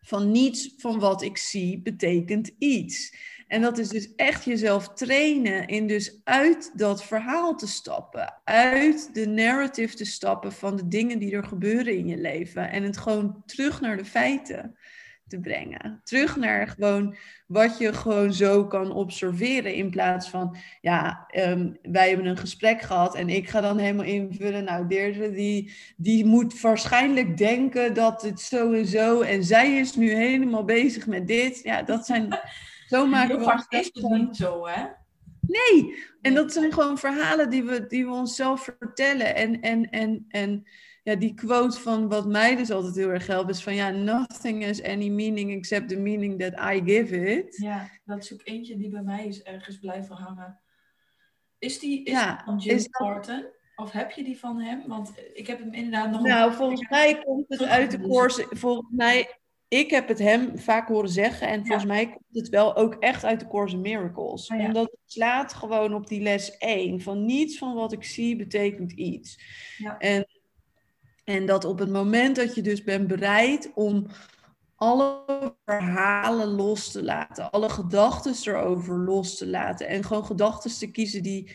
Speaker 2: van niets van wat ik zie betekent iets. En dat is dus echt jezelf trainen in dus uit dat verhaal te stappen. Uit de narrative te stappen van de dingen die er gebeuren in je leven. En het gewoon terug naar de feiten te brengen. Terug naar gewoon wat je gewoon zo kan observeren. In plaats van, ja, um, wij hebben een gesprek gehad en ik ga dan helemaal invullen. Nou, Deirdre, die, die moet waarschijnlijk denken dat het zo en zo. En zij is nu helemaal bezig met dit. Ja, dat zijn zo maken
Speaker 1: we is het niet zo, hè?
Speaker 2: Nee, en dat zijn gewoon verhalen die we, die we onszelf vertellen. En, en, en, en ja, die quote van wat mij dus altijd heel erg helpt, is van ja, nothing has any meaning except the meaning that I give it.
Speaker 1: Ja, dat is ook eentje die bij mij is ergens blijven hangen. Is die is ja, van Jim Thornton? Of heb je die van hem? Want ik heb hem inderdaad nog...
Speaker 2: Nou, volgens mij komt het uit de course... Volgens mij ik heb het hem vaak horen zeggen. En volgens mij komt het wel ook echt uit de Course in Miracles. Oh, Omdat het slaat gewoon op die les 1. Van niets van wat ik zie betekent iets.
Speaker 1: Ja.
Speaker 2: En, en dat op het moment dat je dus bent bereid om alle verhalen los te laten. Alle gedachten erover los te laten. En gewoon gedachten te kiezen die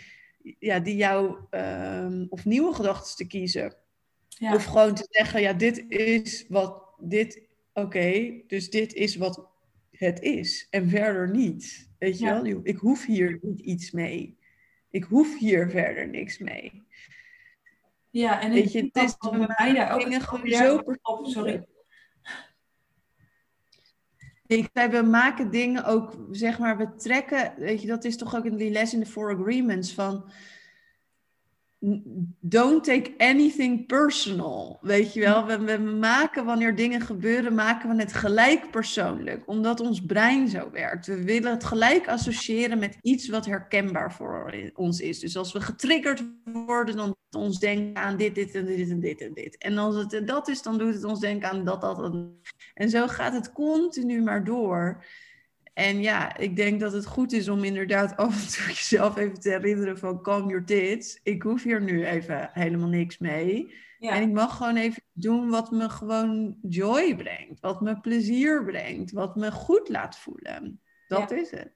Speaker 2: ja, die jou, ehm, of nieuwe gedachten te kiezen.
Speaker 1: Ja.
Speaker 2: Of gewoon te zeggen, ja, dit is wat, dit, oké, dus dit is wat het is. En verder niet. Weet je
Speaker 1: Ja.
Speaker 2: wel, ik hoef hier niet iets mee. Ik hoef hier verder niks mee.
Speaker 1: Ja, en
Speaker 2: Weet je, het is
Speaker 1: bij mij daar ook
Speaker 2: dingen gewoon zo
Speaker 1: oh, sorry.
Speaker 2: Ik zei, we maken dingen ook, zeg maar, we trekken, weet je, dat is toch ook in die les in de Four Agreements van don't take anything personal, weet je wel. We, maken wanneer dingen gebeuren, maken we het gelijk persoonlijk, omdat ons brein zo werkt. We willen het gelijk associëren met iets wat herkenbaar voor ons is. Dus als we getriggerd worden, dan ons denken aan dit, dit en dit en dit en dit. En als het dat is, dan doet het ons denken aan dat, dat en en zo gaat het continu maar door. En ja, ik denk dat het goed is om inderdaad af en toe jezelf even te herinneren van calm your tits. Ik hoef hier nu even helemaal niks mee.
Speaker 1: Ja.
Speaker 2: En ik mag gewoon even doen wat me gewoon joy brengt. Wat me plezier brengt. Wat me goed laat voelen. Dat
Speaker 1: Ja.
Speaker 2: is het.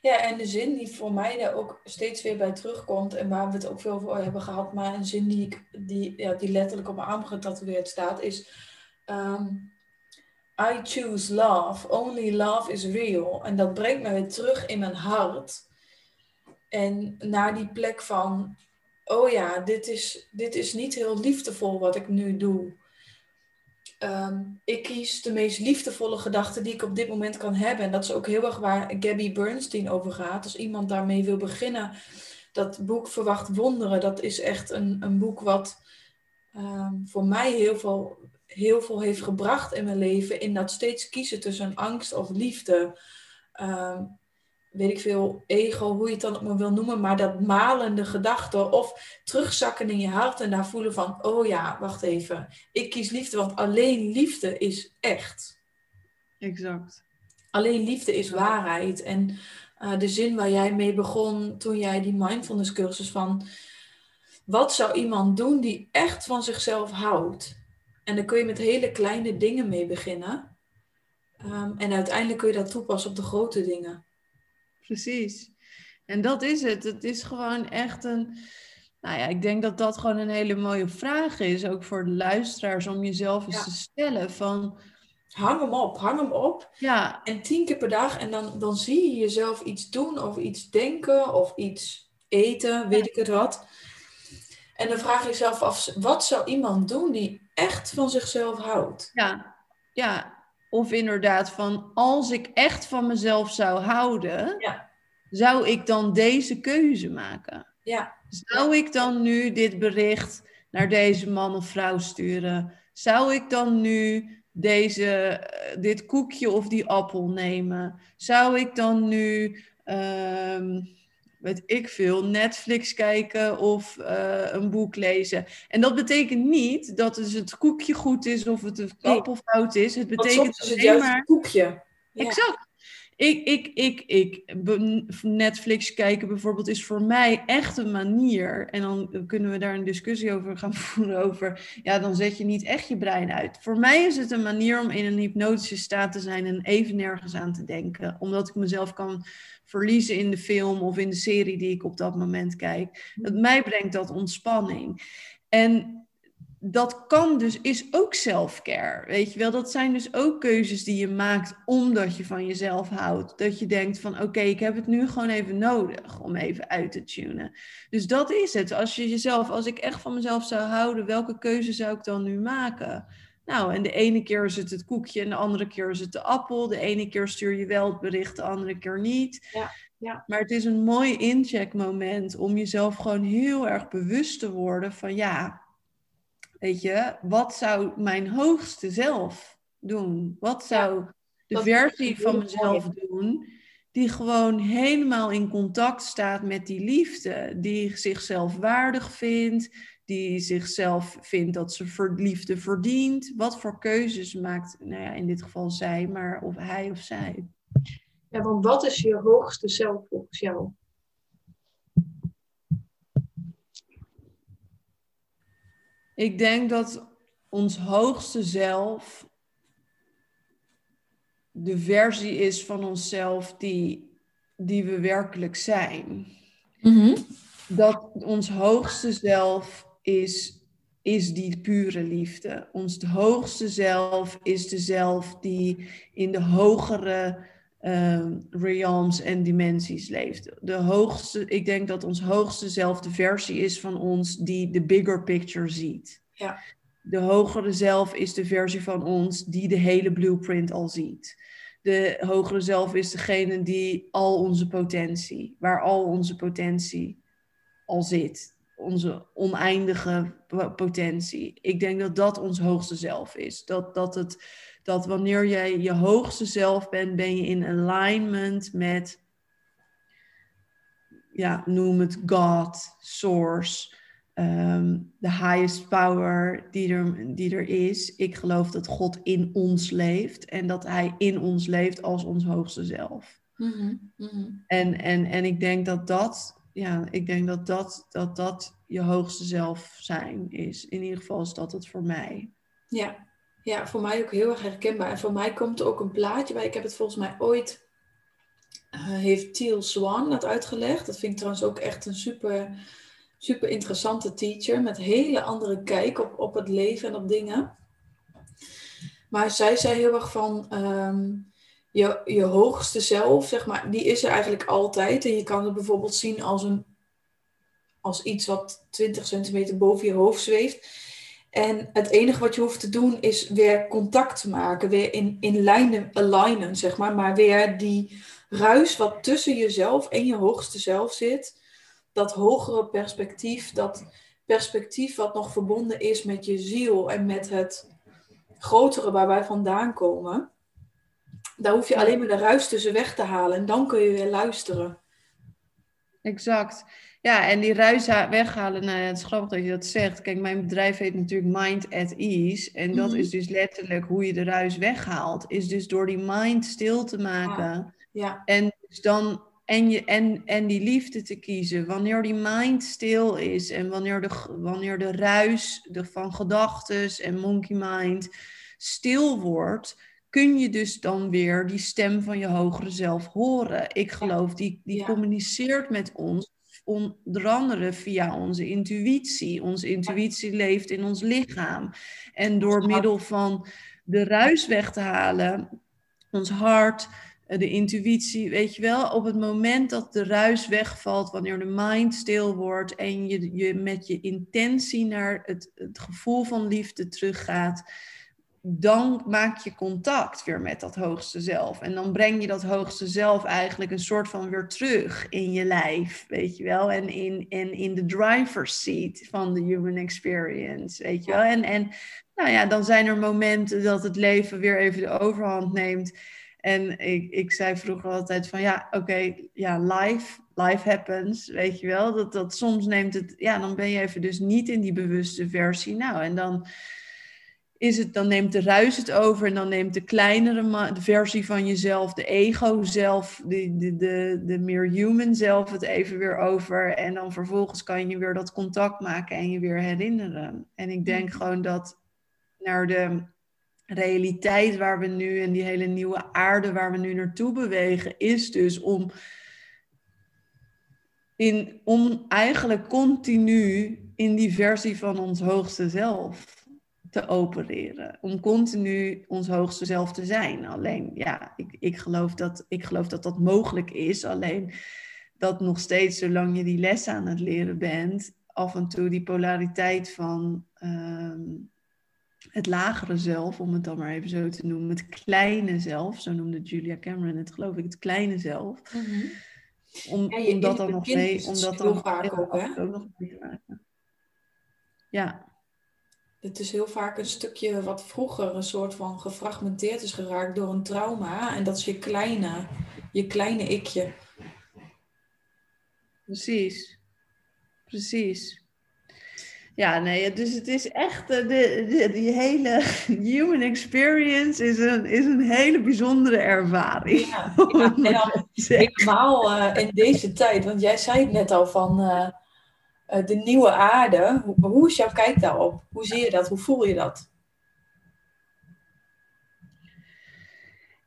Speaker 1: Ja, en de zin die voor mij daar ook steeds weer bij terugkomt en waar we het ook veel over hebben gehad, maar een zin die, ik, die, ja, die letterlijk op mijn arm getatoeëerd staat, is ehm, I choose love, only love is real. En dat brengt me weer terug in mijn hart en naar die plek van, oh ja, dit is, dit is niet heel liefdevol wat ik nu doe. Ehm, ik kies de meest liefdevolle gedachten die ik op dit moment kan hebben. En dat is ook heel erg waar Gabby Bernstein over gaat. Als iemand daarmee wil beginnen, dat boek Verwacht Wonderen, dat is echt een, een boek wat ehm, voor mij heel veel, heel veel heeft gebracht in mijn leven. In dat steeds kiezen tussen angst of liefde. Ehm, weet ik veel, ego, hoe je het dan ook maar wil noemen, maar dat malende gedachten of terugzakken in je hart en daar voelen van, oh ja, wacht even, ik kies liefde, want alleen liefde is echt.
Speaker 2: Exact.
Speaker 1: Alleen liefde is waarheid. En eh, de zin waar jij mee begon toen jij die mindfulness cursus van, wat zou iemand doen die echt van zichzelf houdt? En dan kun je met hele kleine dingen mee beginnen. Ehm, en uiteindelijk kun je dat toepassen op de grote dingen.
Speaker 2: Precies. En dat is het. Het is gewoon echt een. Nou ja, ik denk dat dat gewoon een hele mooie vraag is, ook voor de luisteraars, om jezelf eens
Speaker 1: Ja.
Speaker 2: te stellen van,
Speaker 1: Hang hem op, hang hem op.
Speaker 2: ja,
Speaker 1: En tien keer per dag. En dan, dan zie je jezelf iets doen of iets denken of iets eten, weet ik het wat. En dan vraag je jezelf af, wat zou iemand doen die echt van zichzelf houdt?
Speaker 2: ja, ja, of inderdaad van, als ik echt van mezelf zou houden,
Speaker 1: Ja.
Speaker 2: zou ik dan deze keuze maken?
Speaker 1: Ja,
Speaker 2: Zou ik dan nu dit bericht naar deze man of vrouw sturen? Zou ik dan nu deze, eh, dit koekje of die appel nemen? Zou ik dan nu, ehm, weet ik veel, Netflix kijken of eh, een boek lezen? En dat betekent niet dat dus het koekje goed is of het een
Speaker 1: Nee.
Speaker 2: appel fout is. Het betekent
Speaker 1: het
Speaker 2: alleen
Speaker 1: juist
Speaker 2: maar...
Speaker 1: een koekje. Ja.
Speaker 2: Exact. Ik, ik, ik, ik, Netflix kijken bijvoorbeeld is voor mij echt een manier. En dan kunnen we daar een discussie over gaan voeren over. Ja, dan zet je niet echt je brein uit. Voor mij is het een manier om in een hypnotische staat te zijn en even nergens aan te denken. Omdat ik mezelf kan verliezen in de film of in de serie die ik op dat moment kijk. Dat mij brengt dat ontspanning. En dat kan dus, is ook self-care. Weet je wel, dat zijn dus ook keuzes die je maakt omdat je van jezelf houdt. Dat je denkt van oké, ik heb het nu gewoon even nodig om even uit te tunen. Dus dat is het. Als je jezelf, als ik echt van mezelf zou houden, welke keuze zou ik dan nu maken? Nou, en de ene keer is het het koekje en de andere keer is het de appel. De ene keer stuur je wel het bericht, de andere keer niet.
Speaker 1: Ja, ja.
Speaker 2: Maar het is een mooi incheckmoment om jezelf gewoon heel erg bewust te worden van ja, weet je, wat zou mijn hoogste zelf doen? Wat zou de versie van mezelf doen die gewoon helemaal in contact staat met die liefde, die zichzelf waardig vindt, die zichzelf vindt dat ze liefde verdient? Wat voor keuzes maakt, nou ja, in dit geval zij, maar of hij of zij?
Speaker 1: Ja, want wat is je hoogste zelf volgens jou?
Speaker 2: Ik denk dat ons hoogste zelf de versie is van onszelf die, die we werkelijk zijn. dat ons hoogste zelf is, is die pure liefde. Ons hoogste zelf is de zelf die in de hogere uh, realms en dimensies leeft. De hoogste, ik denk dat ons hoogste zelf de versie is van ons die de bigger picture ziet.
Speaker 1: Ja.
Speaker 2: De hogere zelf is de versie van ons die de hele blueprint al ziet. De hogere zelf is degene die al onze potentie, waar al onze potentie al zit. Onze oneindige potentie. Ik denk dat dat ons hoogste zelf is. Dat, dat, het, dat wanneer jij je hoogste zelf bent, ben je in alignment met, ja, noem het God, Source Ehm, de highest power die er, die er is. Ik geloof dat God in ons leeft en dat Hij in ons leeft als ons hoogste zelf.
Speaker 1: Mhm, mhm.
Speaker 2: En, en, en ik denk dat dat, ja, ik denk dat dat, dat dat je hoogste zelf zijn is. In ieder geval is dat het voor mij.
Speaker 1: Ja. Ja, voor mij ook heel erg herkenbaar. En voor mij komt er ook een plaatje bij. Ik heb het volgens mij ooit, uh, heeft Teal Swan dat uitgelegd. Dat vind ik trouwens ook echt een super super interessante teacher met hele andere kijk op, op het leven en op dingen. Maar zij zei heel erg van ehm, je, je hoogste zelf, zeg maar, die is er eigenlijk altijd. En je kan het bijvoorbeeld zien als, een, als iets wat 20 centimeter boven je hoofd zweeft. En het enige wat je hoeft te doen is weer contact maken, weer in, in lijnen alignen, zeg maar. Maar weer die ruis wat tussen jezelf en je hoogste zelf zit, dat hogere perspectief, dat perspectief wat nog verbonden is met je ziel en met het grotere waar wij vandaan komen, daar hoef je alleen maar de ruis tussen weg te halen en dan kun je weer luisteren.
Speaker 2: Exact. Ja, en die ruis weghalen, nou ja, het is grappig dat je dat zegt. Kijk, mijn bedrijf heet natuurlijk Mind at Ease. En dat mhm. is dus letterlijk hoe je de ruis weghaalt. Is dus door die mind stil te maken. Ja.
Speaker 1: ja.
Speaker 2: En dus dan en, je, en, en die liefde te kiezen. Wanneer die mind stil is en wanneer de, wanneer de ruis de, van gedachten en monkey mind stil wordt, kun je dus dan weer die stem van je hogere zelf horen. Ik geloof, die, die communiceert met ons onder andere via onze intuïtie. Onze intuïtie leeft in ons lichaam. En door middel van de ruis weg te halen, ons hart, eh, de intuïtie, weet je wel, op het moment dat de ruis wegvalt, wanneer de mind stil wordt en je, je met je intentie naar het, het gevoel van liefde teruggaat, dan maak je contact weer met dat hoogste zelf. En dan breng je dat hoogste zelf eigenlijk een soort van weer terug in je lijf, weet je wel. En in, en in de driver's seat van de human experience, weet je wel. En, en nou ja, dan zijn er momenten dat het leven weer even de overhand neemt. En ik, ik zei vroeger altijd van ja, oké, ja, life, life happens, weet je wel. Dat, dat soms neemt het, ja, dan ben je even dus niet in die bewuste versie. Nou, en dan is het, dan neemt de ruis het over en dan neemt de kleinere de versie van jezelf, de ego zelf, de, de, de, de meer human zelf het even weer over. En dan vervolgens kan je weer dat contact maken en je weer herinneren. En ik denk gewoon dat naar de realiteit waar we nu en die hele nieuwe aarde waar we nu naartoe bewegen, is dus om, in, om eigenlijk continu in die versie van ons hoogste zelf te opereren. Om continu ons hoogste zelf te zijn. Alleen, ja, ik, ik, geloof, dat, ik geloof dat dat mogelijk is. Alleen dat nog steeds, zolang je die les aan het leren bent, af en toe die polariteit van ehm, het lagere zelf, om het dan maar even zo te noemen, het kleine zelf, zo noemde Julia Cameron het, geloof ik, het kleine zelf. Mm -hmm. Om, ja, omdat dan nog mee, omdat dan
Speaker 1: vaak ook,
Speaker 2: nog mee maken. Ja.
Speaker 1: Het is heel vaak een stukje wat vroeger een soort van gefragmenteerd is geraakt door een trauma. En dat is je kleine, je kleine ikje.
Speaker 2: Precies. Precies. Ja, nee, dus het is echt, uh, de, de, die hele human experience is een, is een hele bijzondere ervaring. Ja,
Speaker 1: ja helemaal uh, in deze tijd, want jij zei het net al van uh, de nieuwe aarde. Hoe, hoe is jouw kijk daarop? Hoe zie je dat? Hoe voel je dat?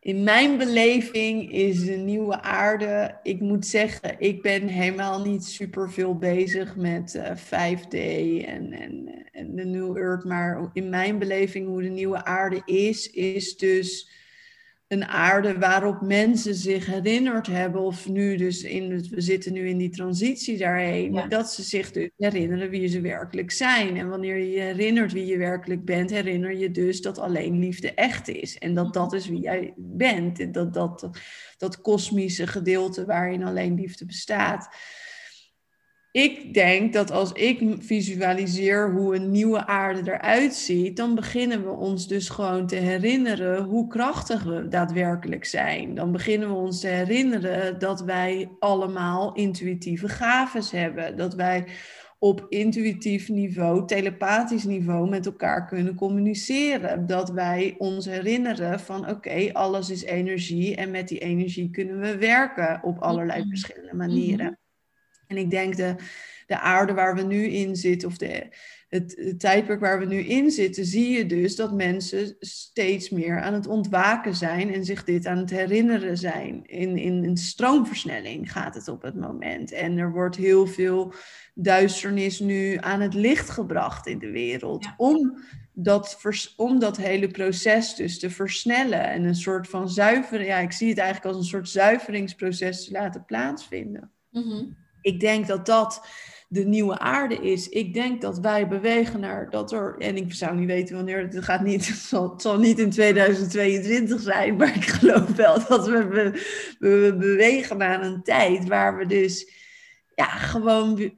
Speaker 2: in mijn beleving is de nieuwe aarde. Ik moet zeggen, ik ben helemaal niet super veel bezig met uh, 5D en, en, en de New Earth. Maar in mijn beleving, hoe de nieuwe aarde is, is dus een aarde waarop mensen zich herinnerd hebben, of nu dus in het, we zitten nu in die transitie daarheen, dat ze zich dus herinneren wie ze werkelijk zijn. En wanneer je je herinnert wie je werkelijk bent, herinner je dus dat alleen liefde echt is. En dat dat is wie jij bent. Dat, dat, dat kosmische gedeelte waarin alleen liefde bestaat ik denk dat als ik visualiseer hoe een nieuwe aarde eruit ziet, dan beginnen we ons dus gewoon te herinneren hoe krachtig we daadwerkelijk zijn. Dan beginnen we ons te herinneren dat wij allemaal intuïtieve gaves hebben. Dat wij op intuïtief niveau, telepathisch niveau met elkaar kunnen communiceren. Dat wij ons herinneren van oké, alles is energie en met die energie kunnen we werken op allerlei mhm. verschillende manieren. En ik denk de, de aarde waar we nu in zitten, of de, het, het, tijdperk waar we nu in zitten, zie je dus dat mensen steeds meer aan het ontwaken zijn en zich dit aan het herinneren zijn. In, in een stroomversnelling gaat het op het moment. En er wordt heel veel duisternis nu aan het licht gebracht in de wereld. Om, dat om dat hele proces dus te versnellen en een soort van zuivering. Ja, ik zie het eigenlijk als een soort zuiveringsproces te laten plaatsvinden. Mm ik denk dat dat de nieuwe aarde is. Ik denk dat wij bewegen naar dat er, en ik zou niet weten wanneer, het gaat niet, het zal, zal niet in 2022 zijn, maar ik geloof wel dat we, we, bewegen naar een tijd waar we dus, ja, gewoon,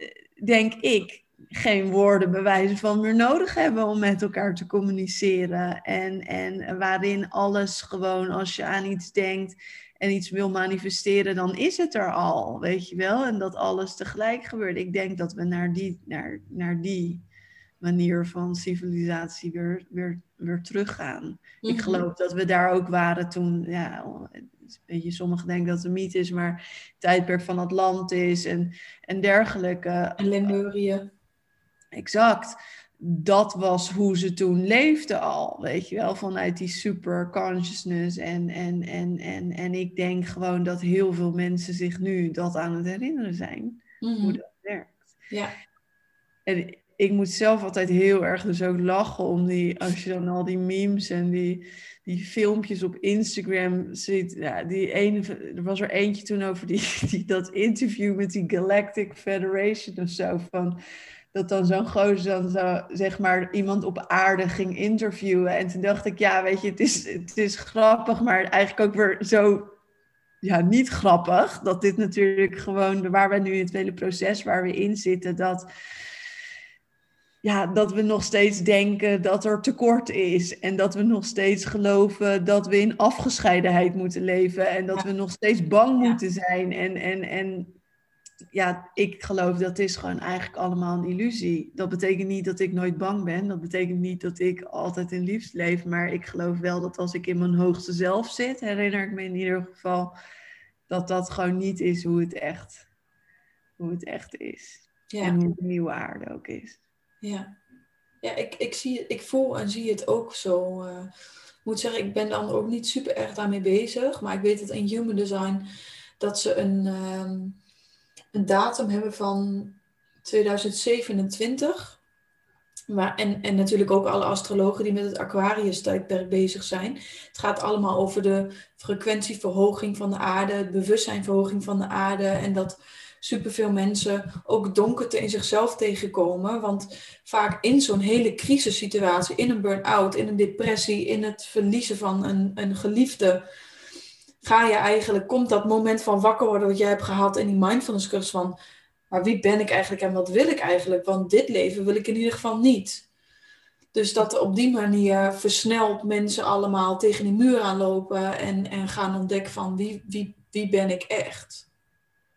Speaker 2: denk ik, geen woorden bewijzen van meer nodig hebben om met elkaar te communiceren. En, en waarin alles gewoon, als je aan iets denkt, en iets wil manifesteren, dan is het er al, weet je wel. En dat alles tegelijk gebeurt. Ik denk dat we naar die, naar, naar die manier van civilisatie weer, weer, weer teruggaan. Ik mhm. geloof dat we daar ook waren toen, ja, weet je, sommigen denken dat het een mythe is, maar het tijdperk van Atlantis en, en dergelijke.
Speaker 1: En Lemurië.
Speaker 2: Exact dat was hoe ze toen leefden al, weet je wel, vanuit die super consciousness. En, en, en, en, en ik denk gewoon dat heel veel mensen zich nu dat aan het herinneren zijn, hoe mhm. dat werkt.
Speaker 1: Ja.
Speaker 2: En ik moet zelf altijd heel erg dus ook lachen om die, als je dan al die memes en die, die filmpjes op Instagram ziet. Ja, die ene, er was er eentje toen over die, die, dat interview met die Galactic Federation of zo, van dat dan zo'n gozer dan zo, zeg maar, iemand op aarde ging interviewen. En toen dacht ik, ja, weet je, het is, het is grappig, maar eigenlijk ook weer zo, ja, niet grappig. Dat dit natuurlijk gewoon, waar we nu in het hele proces waar we in zitten, dat, ja, dat we nog steeds denken dat er tekort is. En dat we nog steeds geloven dat we in afgescheidenheid moeten leven. En dat we nog steeds bang moeten zijn. En, en, en ja, ik geloof dat is gewoon eigenlijk allemaal een illusie. Dat betekent niet dat ik nooit bang ben. Dat betekent niet dat ik altijd in liefde leef. Maar ik geloof wel dat als ik in mijn hoogste zelf zit, herinner ik me in ieder geval dat dat gewoon niet is hoe het echt, hoe het echt is. Ja. En hoe de nieuwe aarde ook is.
Speaker 1: Ja, ja ik, ik, zie, ik voel en zie het ook zo. Uh, ik moet zeggen, ik ben dan ook niet super erg daarmee bezig. Maar ik weet dat in Human Design dat ze een. Ehm, een datum hebben van 2027. Maar, en, en natuurlijk ook alle astrologen die met het Aquarius-tijdperk bezig zijn. Het gaat allemaal over de frequentieverhoging van de aarde, de bewustzijnverhoging van de aarde. En dat superveel mensen ook donkerte in zichzelf tegenkomen. Want vaak in zo'n hele crisissituatie, in een burn-out, in een depressie, in het verliezen van een, een geliefde, ga je eigenlijk, komt dat moment van wakker worden wat jij hebt gehad in die mindfulness cursus van, maar wie ben ik eigenlijk en wat wil ik eigenlijk? Want dit leven wil ik in ieder geval niet. Dus dat op die manier versnelt mensen allemaal tegen die muur aanlopen en, en gaan ontdekken van wie, wie, wie ben ik echt.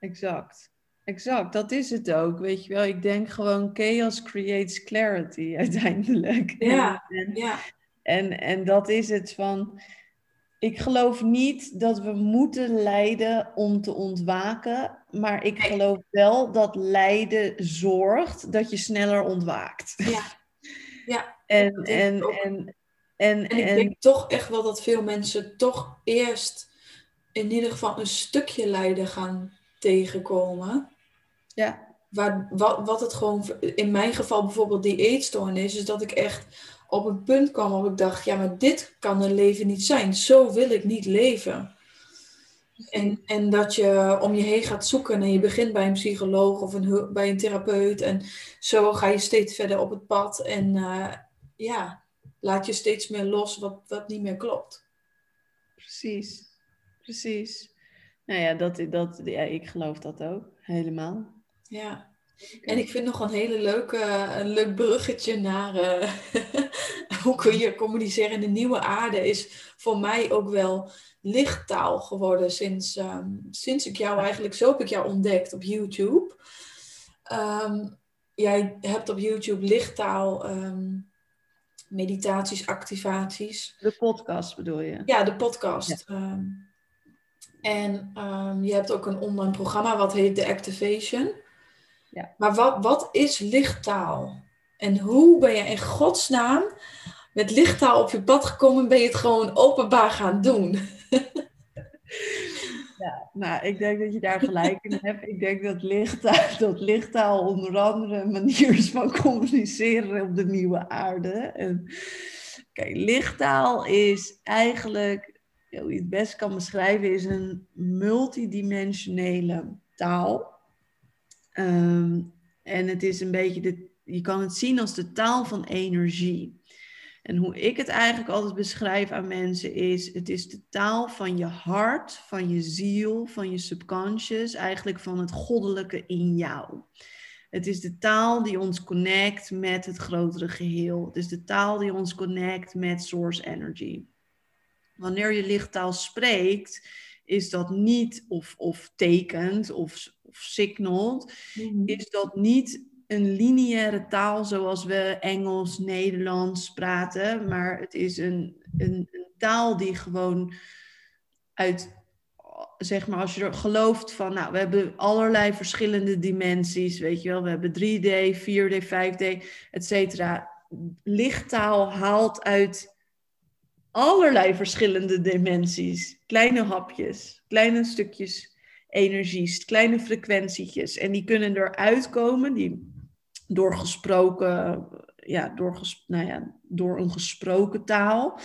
Speaker 2: Exact. Exact, dat is het ook. Weet je wel, ik denk gewoon chaos creates clarity uiteindelijk.
Speaker 1: Ja, en, ja.
Speaker 2: En, en dat is het van, ik geloof niet dat we moeten lijden om te ontwaken. Maar ik geloof wel dat lijden zorgt dat je sneller ontwaakt.
Speaker 1: Ja. ja.
Speaker 2: en, en, en En,
Speaker 1: En ik denk toch echt wel dat veel mensen toch eerst in ieder geval een stukje lijden gaan tegenkomen.
Speaker 2: ja,
Speaker 1: Waar, wat, wat het gewoon, in mijn geval bijvoorbeeld die eetstoornis, is dat ik echt op een punt kwam waarop ik dacht, ja, maar dit kan een leven niet zijn. Zo wil ik niet leven. En, en dat je om je heen gaat zoeken en je begint bij een psycholoog of een, bij een therapeut. En zo ga je steeds verder op het pad en eh, ja, laat je steeds meer los wat, wat niet meer klopt.
Speaker 2: precies. Precies. Nou ja, dat, dat, ja, ik geloof dat ook. Helemaal.
Speaker 1: Ja. En ik vind nog een hele leuke, een leuk bruggetje naar eh, hoe kun je communiceren in de nieuwe aarde is voor mij ook wel lichttaal geworden sinds, ehm, sinds ik jou eigenlijk, zo heb ik jou ontdekt op YouTube. Ehm, jij hebt op YouTube lichttaal, ehm, meditaties, activaties.
Speaker 2: De podcast bedoel je?
Speaker 1: Ja, de podcast. En je hebt ook een online programma wat heet The Activation.
Speaker 2: Ja.
Speaker 1: Maar wat, wat is lichttaal? En hoe ben je in godsnaam met lichttaal op je pad gekomen? Ben je het gewoon openbaar gaan doen?
Speaker 2: Nou, ik denk dat je daar gelijk in hebt. Ik denk dat lichttaal, dat lichttaal onder andere een manier is van communiceren op de nieuwe aarde. En, kijk, lichttaal is eigenlijk, ja, hoe je het best kan beschrijven, is een multidimensionele taal. Ehm, en het is een beetje, de, je kan het zien als de taal van energie. En hoe ik het eigenlijk altijd beschrijf aan mensen is, het is de taal van je hart, van je ziel, van je subconscious, eigenlijk van het goddelijke in jou. Het is de taal die ons connect met het grotere geheel. Het is de taal die ons connect met source energy. Wanneer je lichttaal spreekt, is dat niet of, of tekent of, of signalt, is dat niet een lineaire taal zoals we Engels, Nederlands praten, maar het is een, een, een taal die gewoon uit, zeg maar, als je er gelooft van, nou, we hebben allerlei verschillende dimensies, weet je wel, we hebben 3D, 4D, 5D, et cetera. Lichttaal haalt uit allerlei verschillende dimensies, kleine hapjes, kleine stukjes energies, kleine frequentietjes. En die kunnen eruit komen, die door gesproken, ja, door, nou ja, door een gesproken taal.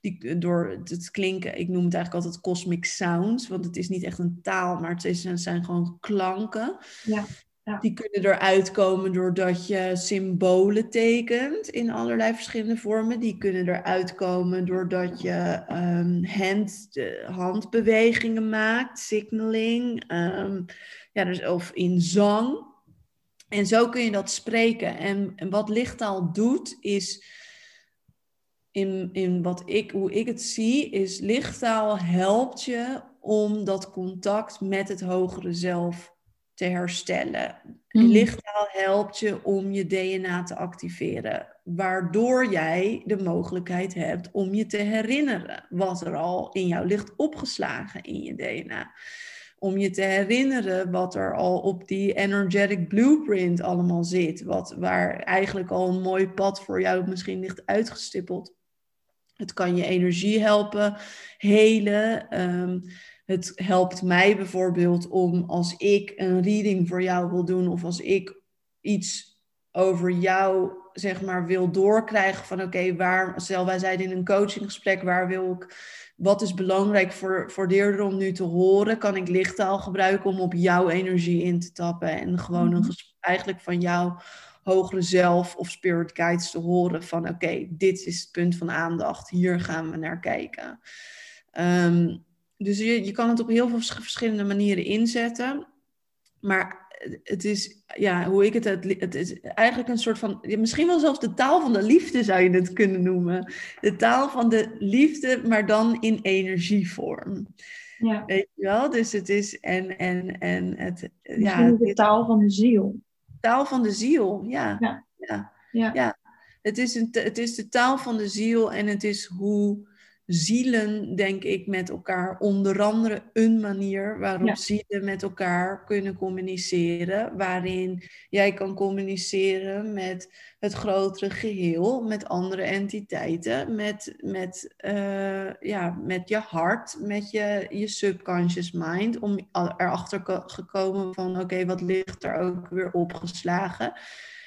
Speaker 2: Die, door het klinken, ik noem het eigenlijk altijd cosmic sounds, want het is niet echt een taal, maar het is, het zijn gewoon klanken.
Speaker 1: Ja,
Speaker 2: Die kunnen eruit komen doordat je symbolen tekent in allerlei verschillende vormen. Die kunnen eruit komen doordat je um, hand, handbewegingen maakt, signaling, um, ja, dus, of in zang. En zo kun je dat spreken. En, en wat lichttaal doet, is in, in wat ik, hoe ik het zie, is lichttaal helpt je om dat contact met het hogere zelf te herstellen. Mm. Lichttaal helpt je om je DNA te activeren, waardoor jij de mogelijkheid hebt om je te herinneren wat er al in jou ligt opgeslagen in je DNA om je te herinneren wat er al op die energetic blueprint allemaal zit. Wat, waar eigenlijk al een mooi pad voor jou misschien ligt uitgestippeld. Het kan je energie helpen, helen. Um, het helpt mij bijvoorbeeld om als ik een reading voor jou wil doen of als ik iets over jou zeg maar wil doorkrijgen van oké, okay, waar, stel wij zeiden in een coachinggesprek, waar wil ik wat is belangrijk voor, voor Deerder om nu te horen? Kan ik lichttaal gebruiken om op jouw energie in te tappen en gewoon een eigenlijk van jouw hogere zelf of spirit guides te horen van oké, okay, dit is het punt van aandacht, hier gaan we naar kijken. Um, dus je, je kan het op heel veel verschillende manieren inzetten. Maar het is, ja, hoe ik het, het is eigenlijk een soort van, misschien wel zelfs de taal van de liefde zou je het kunnen noemen. De taal van de liefde, maar dan in energievorm.
Speaker 1: Ja.
Speaker 2: Weet je wel? Dus het is, en, en, en het,
Speaker 1: ja. de taal van de ziel.
Speaker 2: Taal van de ziel, ja.
Speaker 1: Ja.
Speaker 2: ja.
Speaker 1: ja.
Speaker 2: ja. Het, is een, het is de taal van de ziel en het is hoe zielen, denk ik, met elkaar. Onder andere een manier waarop zielen met elkaar kunnen communiceren. Waarin jij kan communiceren met het grotere geheel, met andere entiteiten, met, met, uh, ja, met je hart, met je, je subconscious mind. Om erachter gekomen van oké, wat ligt er ook weer opgeslagen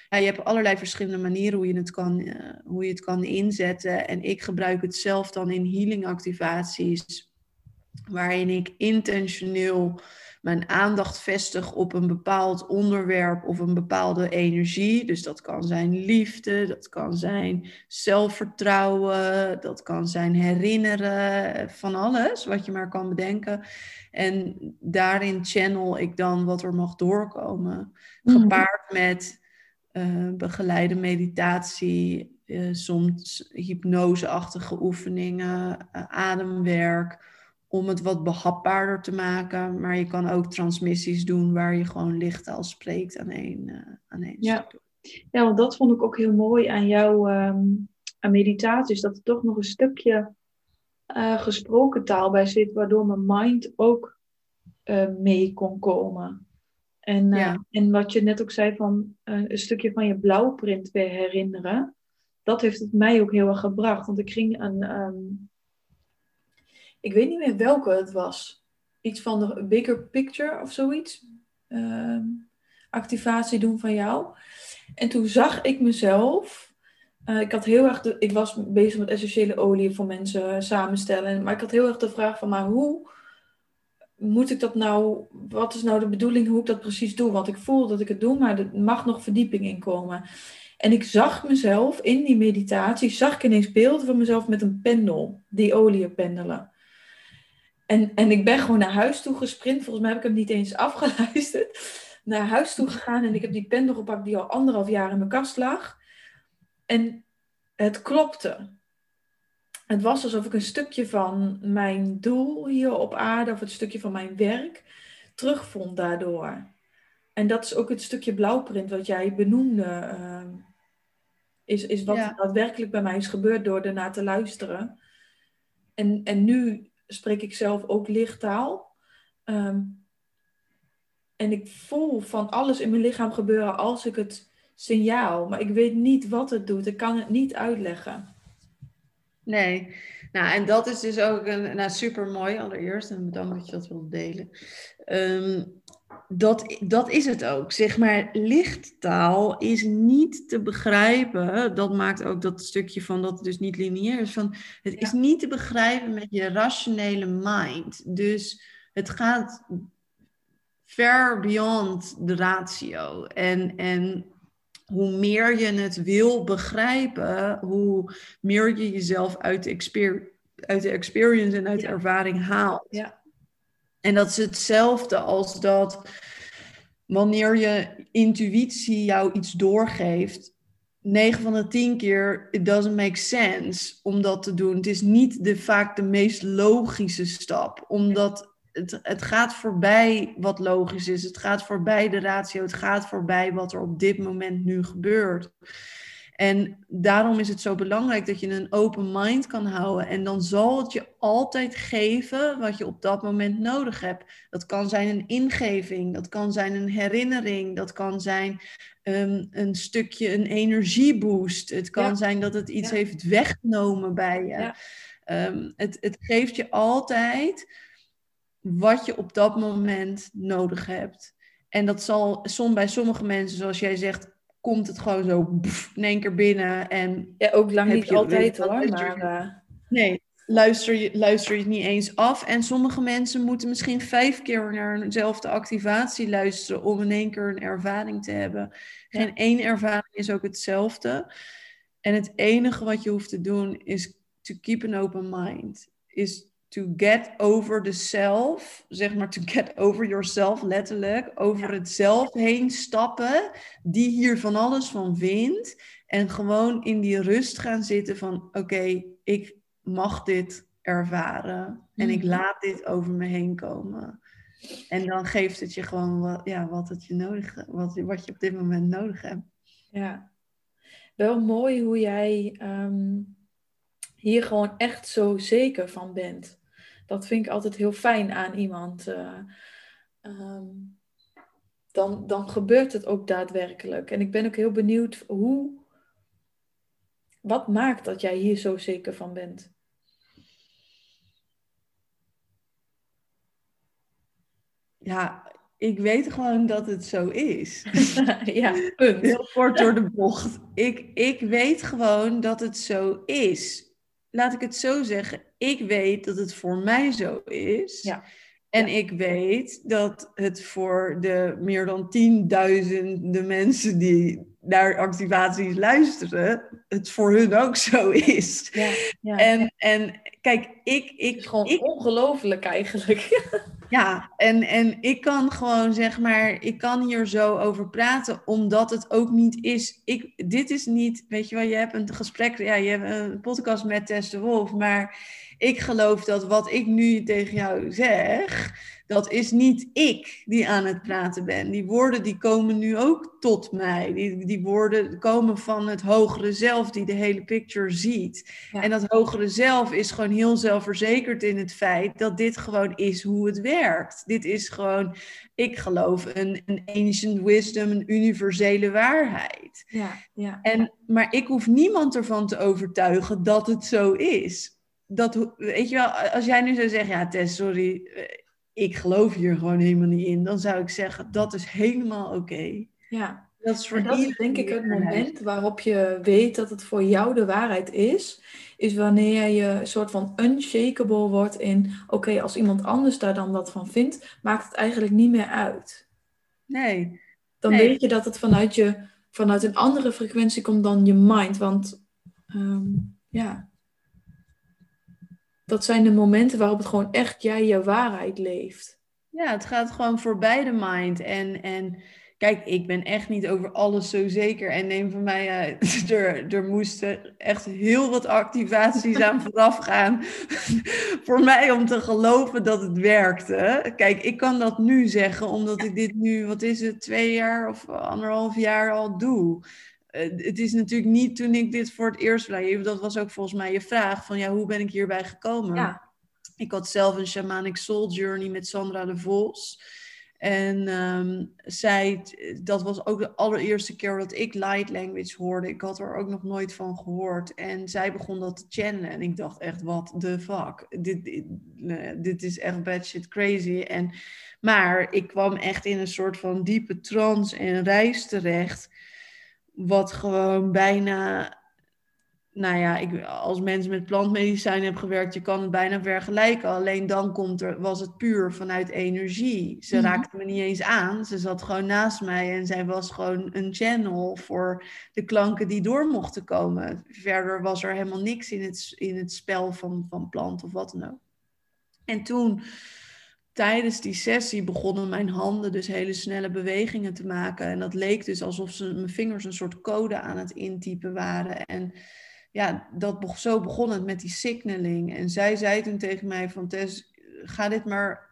Speaker 2: ja, je hebt allerlei verschillende manieren hoe je, het kan, uh, hoe je het kan inzetten. En ik gebruik het zelf dan in healing activaties, waarin ik intentioneel mijn aandacht vestig op een bepaald onderwerp of een bepaalde energie. Dus dat kan zijn liefde, dat kan zijn zelfvertrouwen, dat kan zijn herinneren, van alles wat je maar kan bedenken. En daarin channel ik dan wat er mag doorkomen, mhm. gepaard met uh, begeleide meditatie, uh, soms hypnoseachtige oefeningen, uh, ademwerk, om het wat behapbaarder te maken. Maar je kan ook transmissies doen waar je gewoon lichttaal spreekt aan één, aan één
Speaker 1: ja. ja, want dat vond ik ook heel mooi aan jouw um, aan meditaties, dat er toch nog een stukje gesproken taal bij zit, waardoor mijn mind ook mee kon komen. En, eh, en wat je net ook zei van uh, een stukje van je blauwprint weer herinneren. Dat heeft het mij ook heel erg gebracht. Want ik ging een... Um, ik weet niet meer welke het was. Iets van de bigger picture of zoiets. Uh, activatie doen van jou. En toen zag ik mezelf... Uh, ik, had heel erg de, ik was bezig met essentiële olie voor mensen samenstellen. Maar ik had heel erg de vraag van... Maar hoe moet ik dat nou, wat is nou de bedoeling hoe ik dat precies doe? Want ik voel dat ik het doe, maar er mag nog verdieping in komen. En ik zag mezelf in die meditatie, zag ik ineens beelden van mezelf met een pendel, die olie pendelen. En, en ik ben gewoon naar huis toe gesprint, volgens mij heb ik hem niet eens afgeluisterd. Naar huis toe gegaan en ik heb die pendel gepakt die al anderhalf jaar in mijn kast lag. En het klopte het was alsof ik een stukje van mijn doel hier op aarde, of het stukje van mijn werk, terugvond daardoor. En dat is ook het stukje blauwprint wat jij benoemde, uh, is, is wat ja. daadwerkelijk bij mij is gebeurd door ernaar te luisteren. En, en nu spreek ik zelf ook lichttaal. Um, en ik voel van alles in mijn lichaam gebeuren als ik het signaal, maar ik weet niet wat het doet. Ik kan het niet uitleggen.
Speaker 2: Nee, nou en dat is dus ook een, nou, super mooi allereerst en bedankt dat je dat wilt delen. Ehm, dat, dat is het ook. Zeg maar, lichttaal is niet te begrijpen. Dat maakt ook dat stukje van dat het dus niet lineair is. Van, het is niet te begrijpen met je rationele mind. Dus het gaat ver beyond de ratio. En, en hoe meer je het wil begrijpen, hoe meer je jezelf uit de, uit de experience en uit de ervaring haalt. Ja. En dat is hetzelfde als dat wanneer je intuïtie jou iets doorgeeft, 9 van de 10 keer, it doesn't make sense om dat te doen. Het is niet de, vaak de meest logische stap, omdat het, het gaat voorbij wat logisch is. Het gaat voorbij de ratio. Het gaat voorbij wat er op dit moment nu gebeurt. En daarom is het zo belangrijk dat je een open mind kan houden. En dan zal het je altijd geven wat je op dat moment nodig hebt. Dat kan zijn een ingeving, dat kan zijn een herinnering, dat kan zijn um, een stukje een energieboost. Het kan zijn dat het iets heeft weggenomen bij je. Ja. Um, het, het geeft je altijd wat je op dat moment nodig hebt. En dat zal som, bij sommige mensen, zoals jij zegt, komt het gewoon zo in één keer binnen. En
Speaker 1: ja, ook lang niet je, altijd hoor. Maar, uh...
Speaker 2: Nee, luister je, luister je het niet eens af. En sommige mensen moeten misschien vijf keer naar eenzelfde activatie luisteren om in één keer een ervaring te hebben. Geen één ervaring is ook hetzelfde. En het enige wat je hoeft te doen is to keep an open mind. Is to get over the self, zeg maar to get over yourself letterlijk, over het zelf heen stappen, die hier van alles van vindt en gewoon in die rust gaan zitten van oké, ik mag dit ervaren en ik mhm. laat dit over me heen komen. En dan geeft het je gewoon wat, ja, wat, het je nodig, wat, wat je op dit moment nodig hebt.
Speaker 1: Ja, wel mooi hoe jij ehm, hier gewoon echt zo zeker van bent. Dat vind ik altijd heel fijn aan iemand. Uh, dan, dan gebeurt het ook daadwerkelijk. En ik ben ook heel benieuwd hoe. Wat maakt dat jij hier zo zeker van bent?
Speaker 2: Ja, ik weet gewoon dat het zo is.
Speaker 1: ja, punt.
Speaker 2: Heel kort door de bocht. Ik, ik weet gewoon dat het zo is. Laat ik het zo zeggen. Ik weet dat het voor mij zo is.
Speaker 1: Ja.
Speaker 2: En ik weet dat het voor de meer dan tienduizenden mensen die naar activaties luisteren, het voor hun ook zo is.
Speaker 1: Ja, ja.
Speaker 2: En, en kijk, ik... ik
Speaker 1: het is gewoon
Speaker 2: ik,
Speaker 1: ongelooflijk eigenlijk.
Speaker 2: ja, en, en ik kan gewoon zeg maar, ik kan hier zo over praten, omdat het ook niet is. Ik, dit is niet, weet je wel, je hebt een gesprek, ja, je hebt een podcast met Tess de Wolf, maar ik geloof dat wat ik nu tegen jou zeg, dat is niet ik die aan het praten ben. Die woorden die komen nu ook tot mij. Die, die woorden komen van het hogere zelf die de hele picture ziet. En dat hogere zelf is gewoon heel zelfverzekerd in het feit dat dit gewoon is hoe het werkt. Dit is gewoon, ik geloof, een, een ancient wisdom, een universele waarheid.
Speaker 1: Ja, ja.
Speaker 2: En, maar ik hoef niemand ervan te overtuigen dat het zo is dat, weet je wel, als jij nu zou zeggen, ja Tess, sorry, eh, ik geloof hier gewoon helemaal niet in, dan zou ik zeggen, dat is helemaal oké.
Speaker 1: Ja, dat is voor dat is denk ik het moment waarop je weet dat het voor jou de waarheid is, is wanneer je een soort van unshakable wordt in, oké, als iemand anders daar dan wat van vindt, maakt het eigenlijk niet meer uit.
Speaker 2: Nee.
Speaker 1: Dan weet je dat het vanuit, je, vanuit een andere frequentie komt dan je mind, want ehm, ja, dat zijn de momenten waarop het gewoon echt jij je waarheid leeft.
Speaker 2: Ja, het gaat gewoon voorbij de mind. En, en kijk, ik ben echt niet over alles zo zeker. En neem van mij, uh, er, er moesten echt heel wat activaties aan vooraf gaan. voor mij om te geloven dat het werkte. Kijk, ik kan dat nu zeggen, omdat ik dit nu, wat is het, twee jaar of anderhalf jaar al doe. Eh, het is natuurlijk niet toen ik dit voor het eerst zei. Dat was ook volgens mij je vraag van ja, hoe ben ik hierbij gekomen?
Speaker 1: Ja.
Speaker 2: Ik had zelf een shamanic soul journey met Sandra de Vos. En ehm, zij, dat was ook de allereerste keer dat ik light language hoorde. Ik had er ook nog nooit van gehoord. En zij begon dat te channelen. En ik dacht echt, wat the fuck? Dit, dit, dit is echt bad shit crazy. En, maar ik kwam echt in een soort van diepe trance en reis terecht wat gewoon bijna, nou ja, ik, als mensen met plantmedicijn hebben gewerkt, je kan het bijna vergelijken. Alleen dan komt er, was het puur vanuit energie. Ze mhm. raakte me niet eens aan. Ze zat gewoon naast mij en zij was gewoon een channel voor de klanken die door mochten komen. Verder was er helemaal niks in het, in het spel van, van plant of wat dan ook. En toen tijdens die sessie begonnen mijn handen dus hele snelle bewegingen te maken. En dat leek dus alsof ze, mijn vingers een soort code aan het intypen waren. En ja, dat, zo begon het met die signaling. En zij zei toen tegen mij van Tess, ga dit maar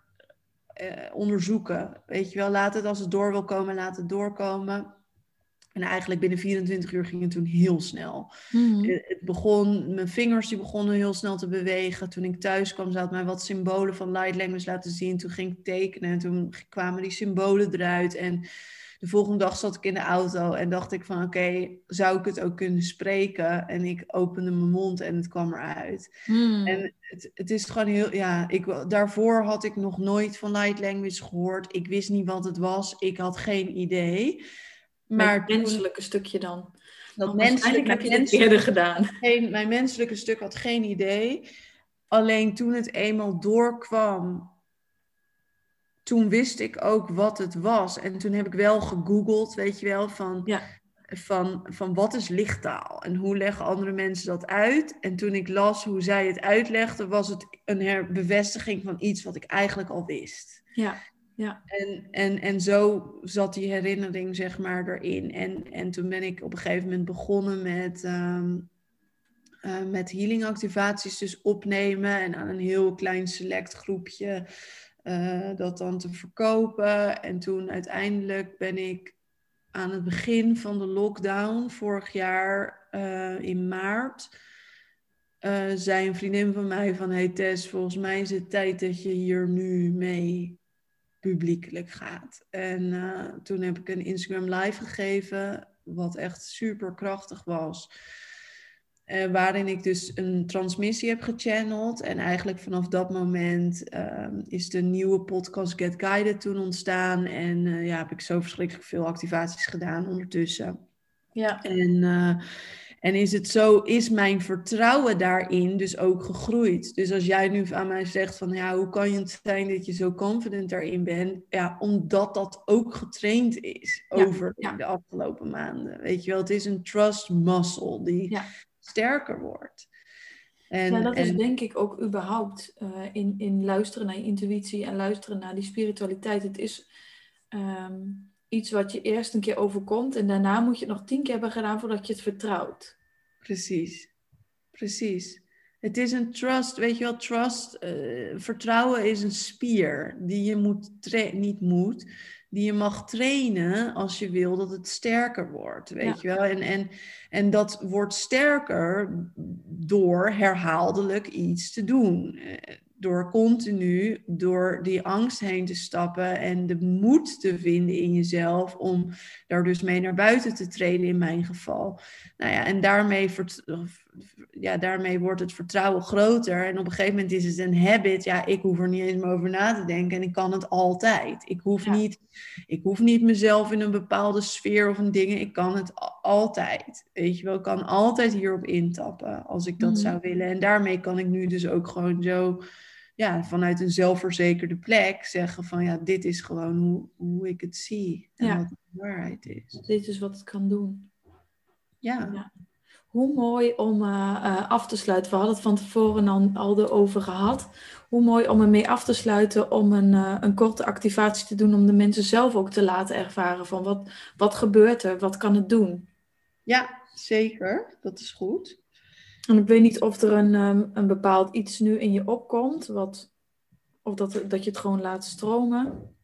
Speaker 2: eh, onderzoeken. Weet je wel, laat het als het door wil komen, laat het doorkomen. En eigenlijk binnen 24 uur ging het toen heel snel.
Speaker 1: Mhm.
Speaker 2: Eh, het begon, mijn vingers die begonnen heel snel te bewegen. Toen ik thuis kwam, ze had mij wat symbolen van light language laten zien. Toen ging ik tekenen en toen kwamen die symbolen eruit. En de volgende dag zat ik in de auto en dacht ik van oké, zou ik het ook kunnen spreken? En ik opende mijn mond en het kwam eruit.
Speaker 1: Mhm.
Speaker 2: En het, het is gewoon heel, ja, ik, daarvoor had ik nog nooit van light language gehoord. Ik wist niet wat het was. Ik had geen idee.
Speaker 1: Maar het menselijke stukje dan.
Speaker 2: Dat menselijke,
Speaker 1: heb je het eerder gedaan.
Speaker 2: Geen, mijn menselijke stuk had geen idee. Alleen toen het eenmaal doorkwam, toen wist ik ook wat het was. En toen heb ik wel gegoogeld, weet je wel, van,
Speaker 1: ja.
Speaker 2: van, van wat is lichttaal? En hoe leggen andere mensen dat uit? En toen ik las hoe zij het uitlegden, was het een bevestiging van iets wat ik eigenlijk al wist.
Speaker 1: Ja. Ja.
Speaker 2: En, en, en zo zat die herinnering zeg maar erin. En, en toen ben ik op een gegeven moment begonnen met, um, met healing activaties dus opnemen. En aan een heel klein select groepje uh, dat dan te verkopen. En toen uiteindelijk ben ik aan het begin van de lockdown vorig jaar uh, in maart zei een vriendin van mij van... Hey Tess, volgens mij is het tijd dat je hier nu mee publiekelijk gaat. En uh, toen heb ik een Instagram live gegeven, wat echt super krachtig was. Uh, waarin ik dus een transmissie heb gechanneld. En eigenlijk vanaf dat moment uh, is de nieuwe podcast Get Guided toen ontstaan. En uh, ja, heb ik zo verschrikkelijk veel activaties gedaan ondertussen.
Speaker 1: Ja.
Speaker 2: En en is het zo, is mijn vertrouwen daarin dus ook gegroeid? Dus als jij nu aan mij zegt van ja, hoe kan je het zijn dat je zo confident daarin bent? Ja, omdat dat ook getraind is over de afgelopen maanden. Weet je wel, het is een trust muscle die ja. sterker wordt.
Speaker 1: En, ja, dat is denk ik ook überhaupt uh, in, in luisteren naar je intuïtie en luisteren naar die spiritualiteit. Het is um, iets wat je eerst een keer overkomt en daarna moet je het nog tien keer hebben gedaan voordat je het vertrouwt.
Speaker 2: Precies, precies. Het is een trust, weet je wel, trust, uh, vertrouwen is een spier die je moet niet moet, die je mag trainen als je wil dat het sterker wordt, weet je wel. En, en, en dat wordt sterker door herhaaldelijk iets te doen. Door continu door die angst heen te stappen en de moed te vinden in jezelf om daar dus mee naar buiten te treden in mijn geval. Nou ja, en daarmee, ja, daarmee wordt het vertrouwen groter en op een gegeven moment is het een habit. Ja, ik hoef er niet eens meer over na te denken en ik kan het altijd. Ik hoef, niet, ik hoef niet mezelf in een bepaalde sfeer of een dingen, ik kan het altijd. Weet je wel, ik kan altijd hierop intappen als ik dat mhm. zou willen. En daarmee kan ik nu dus ook gewoon zo ja, vanuit een zelfverzekerde plek zeggen van ja, dit is gewoon hoe, hoe ik het zie en wat de waarheid is.
Speaker 1: Dit is wat het kan doen.
Speaker 2: Ja. ja.
Speaker 1: Hoe mooi om uh, af te sluiten. We hadden het van tevoren al, al erover gehad. Hoe mooi om ermee af te sluiten om een, uh, een korte activatie te doen om de mensen zelf ook te laten ervaren van wat, wat gebeurt er, wat kan het doen.
Speaker 2: Ja, zeker. Dat is goed.
Speaker 1: En ik weet niet of er een, um, een bepaald iets nu in je opkomt, wat, of dat, dat je het gewoon laat stromen.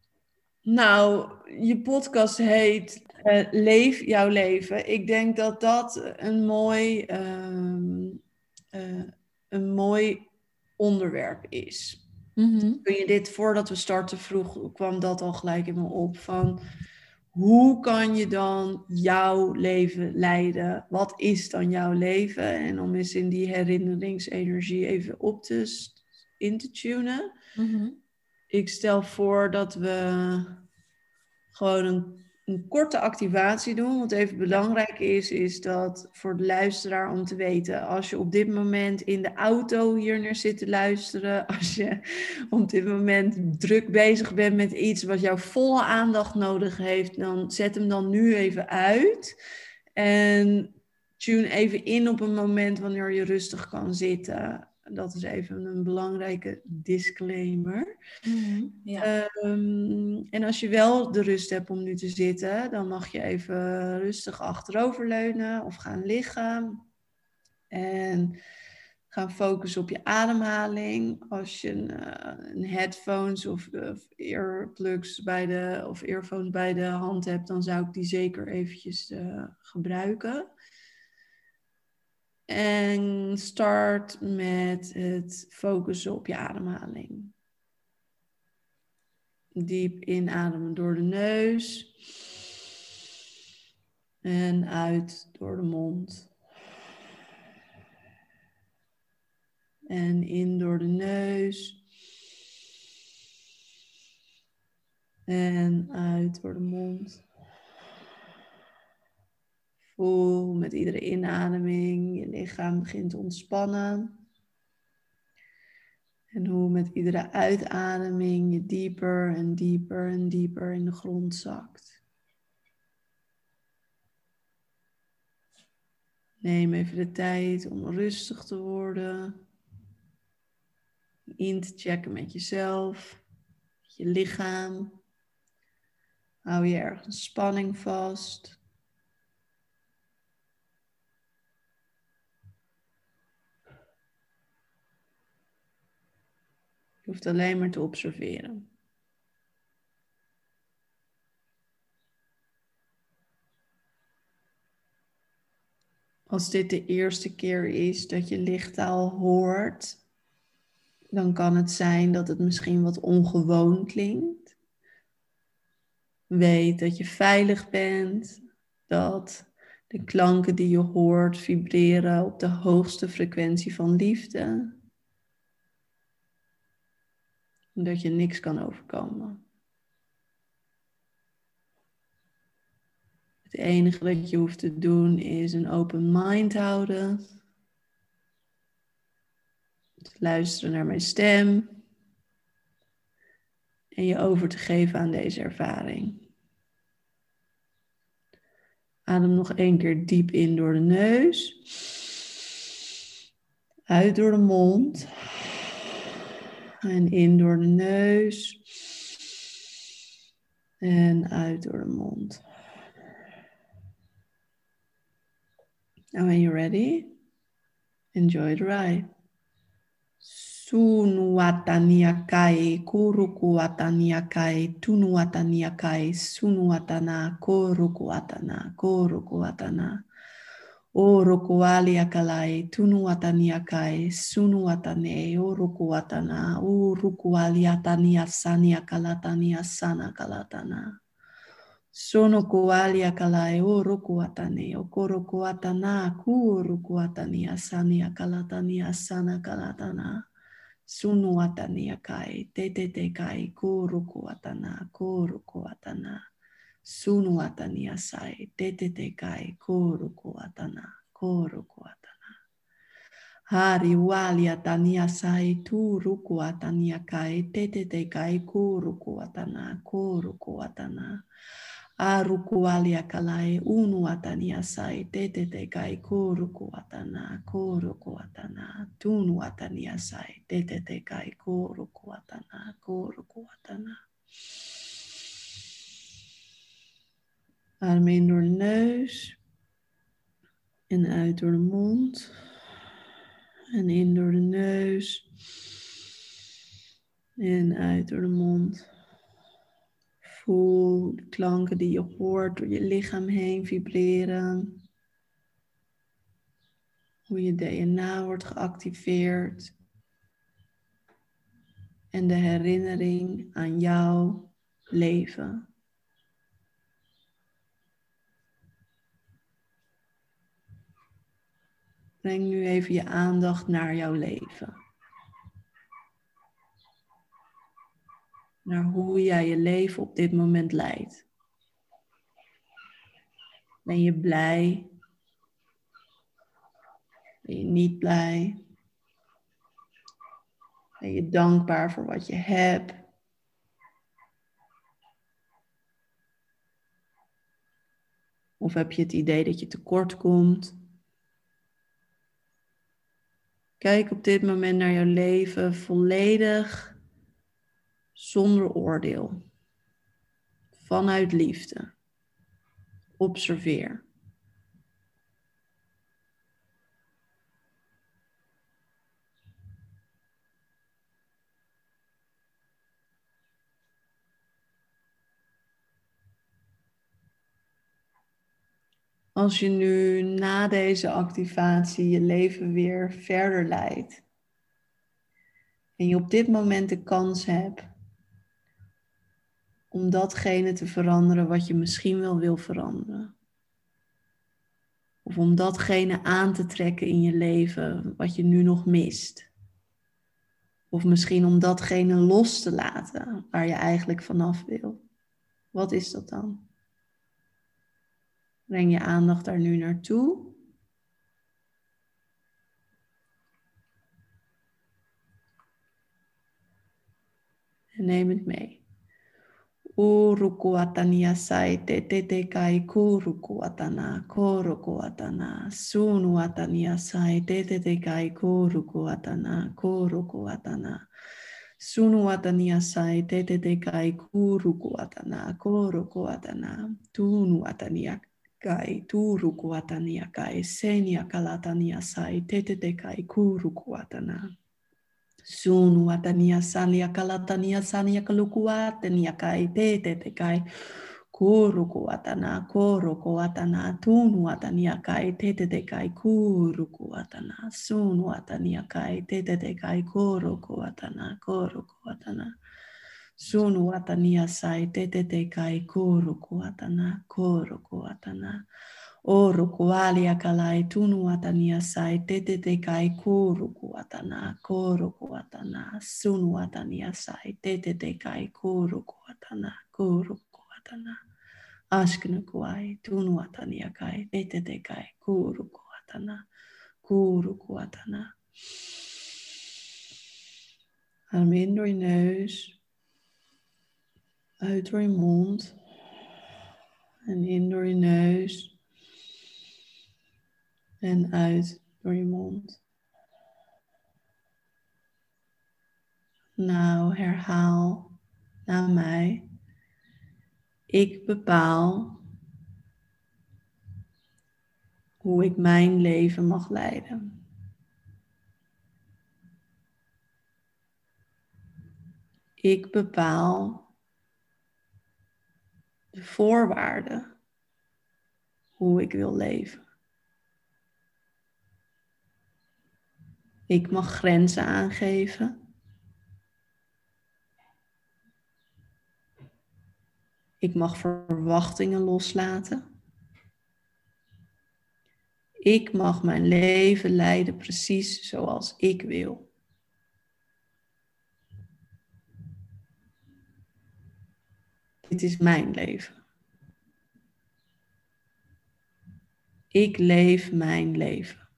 Speaker 2: Nou, je podcast heet uh, Leef jouw leven. Ik denk dat dat een mooi, um, uh, een mooi onderwerp is.
Speaker 1: Mm -hmm.
Speaker 2: Toen je dit voordat we starten vroeg, kwam dat al gelijk in me op van hoe kan je dan jouw leven leiden? Wat is dan jouw leven? En om eens in die herinneringsenergie even op te, in te tunen.
Speaker 1: Mm
Speaker 2: Ik stel voor dat we gewoon een een korte activatie doen. Wat even belangrijk is, is dat voor de luisteraar om te weten, als je op dit moment in de auto hier naar zit te luisteren, als je op dit moment druk bezig bent met iets wat jouw volle aandacht nodig heeft, dan zet hem dan nu even uit. En tune even in op een moment wanneer je rustig kan zitten dat is even een belangrijke disclaimer.
Speaker 1: Mhm,
Speaker 2: ja. um, en als je wel de rust hebt om nu te zitten, dan mag je even rustig achteroverleunen of gaan liggen. En gaan focussen op je ademhaling. Als je een, een headphones of, of, earplugs bij de, of earphones bij de hand hebt, dan zou ik die zeker eventjes uh, gebruiken. En start met het focussen op je ademhaling. Diep inademen door de neus. En uit door de mond. En in door de neus. En uit door de mond. Voel met iedere inademing je lichaam begint te ontspannen. En hoe met iedere uitademing je dieper en dieper en dieper in de grond zakt. Neem even de tijd om rustig te worden. In te checken met jezelf, met je lichaam. Hou je ergens spanning vast. Hoeft alleen maar te observeren. Als dit de eerste keer is dat je lichttaal hoort, dan kan het zijn dat het misschien wat ongewoon klinkt. Weet dat je veilig bent, dat de klanken die je hoort vibreren op de hoogste frequentie van liefde. Dat je niks kan overkomen. Het enige wat je hoeft te doen is een open mind houden. Luisteren naar mijn stem. En je over te geven aan deze ervaring. Adem nog één keer diep in door de neus. Uit door de mond. En in door de neus. En uit door de mond. Now when you're ready, enjoy the ride. Sunuataniakai, kurukuataniakai, tunuataniakai, sunuatana, korukuatana, korukuatana. O rokoali kalai, tunu atani akai, sunu atane, o roku atana, o rokoali atani asani akalatani asana kalatana. Sono koali kalai, o roku atane, o koroko atana, ku roku atani asani akalatani asana kalatana. Sunu atani akai, te te te kai, ko roku atana, ko roku atana. sunuatania sai, tetete kai, korukuatana, korukuatana. Hari waliatania sai, tuurukuatania kai, tetete kai, koorukuatana, koorukuatana. Arukualiakalai unuatania sai, tetete kai, korukuatana, koorukuatana. Tunuatania sai, tetete kai, koorukuatana, koorukuatana. Adem in door de neus en uit door de mond en in door de neus en uit door de mond. Voel de klanken die je hoort door je lichaam heen vibreren. Hoe je DNA wordt geactiveerd. En de herinnering aan jouw leven. Breng nu even je aandacht naar jouw leven. naar hoe jij je leven op dit moment leidt. Ben je blij? Ben je niet blij? Ben je dankbaar voor wat je hebt? Of heb je het idee dat je tekort komt? Kijk op dit moment naar jouw leven volledig zonder oordeel, vanuit liefde. Observeer. Als je nu na deze activatie je leven weer verder leidt en je op dit moment de kans hebt om datgene te veranderen wat je misschien wel wil veranderen. Of om datgene aan te trekken in je leven wat je nu nog mist. Of misschien om datgene los te laten waar je eigenlijk vanaf wil. Wat is dat dan? Breng je aandacht daar nu naartoe. En neem het mee. Urukuatania sai te te kai kurukuatana, korukuatana, sunuatania sai te te kai kurukuatana, korukuatana. Sunuatania sai te te te kai kurukuatana, korukuatana, tunuatania kai turukuatania kai senia kalatania sai te te te kai kurukuatana. Sunuatania sania kalatania sania kalukua tenia kai te te te kai Kuruku atana, kuruku atana, tunu atania kai, tete de kai, kuruku atana, sunu atania kai, tete de kai, kuruku atana, kuruku atana. Sunu atania sai, tete de kai, kuruku atana, kuruku atana. Oru kualia kalai tunu atania sai tete te kai kuru kuatana kuru kuatana sunu atania sai tete te kai kuru kuatana kuru kuatana askunu kuai tunu atania kai tete te kai kuru kuatana kuru kuatana Adem in door je neus, uit door je mond en in door je neus en uit door je mond. Nou, herhaal na mij. Ik bepaal hoe ik mijn leven mag leiden. Ik bepaal de voorwaarden hoe ik wil leven. Ik mag grenzen aangeven. Ik mag verwachtingen loslaten. Ik mag mijn leven leiden precies zoals ik wil. Dit is mijn leven. Ik leef mijn leven.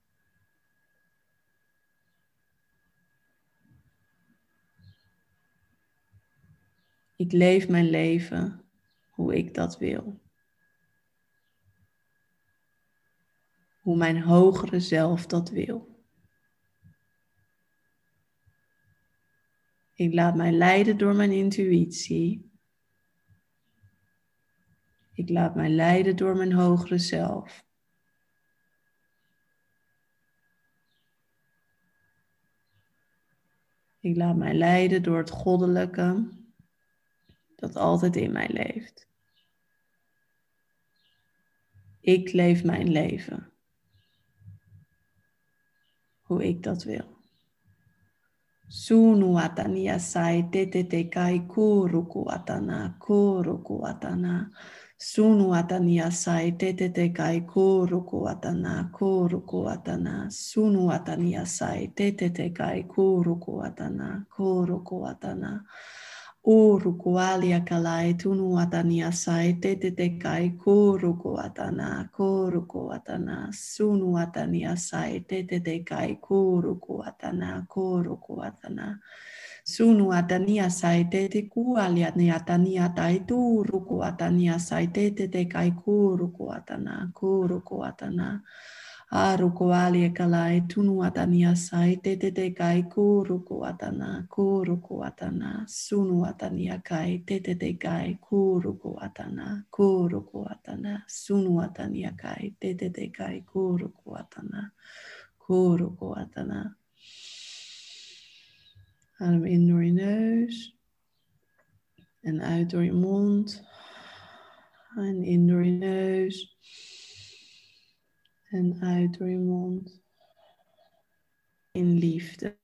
Speaker 2: Ik leef mijn leven hoe ik dat wil. Hoe mijn hogere zelf dat wil. Ik laat mij leiden door mijn intuïtie. Ik laat mij leiden door mijn hogere zelf. Ik laat mij leiden door het goddelijke dat altijd in mij leeft. Ik leef mijn leven. Hoe ik dat wil. Sunu atania sai te kai kuruku atana atana. Sunu atania sai tete te kai kuruku atana kuruku atana. Sunu atania sai tete te kai kuruku atana kuruku atana. Uruku alia kalai tunu atania sai te te te kai kuruku atana kuruku atana sunu atania sai te te te kai kuruku atana kuruku atana sunu atania sai te te kualia ni atania tai turuku atania sai te te te kai kuruku atana kuruku atana Aruko alie kalai tunu atania sai te te te kai kuruku atana kuruku atana sunu atania kai te te te kai kuruku atana kuruku atana sunu atania kai te te te kai kuruku atana kuruku atana Adem in door je neus en uit door je mond en in door je neus en uit door je mond. In liefde.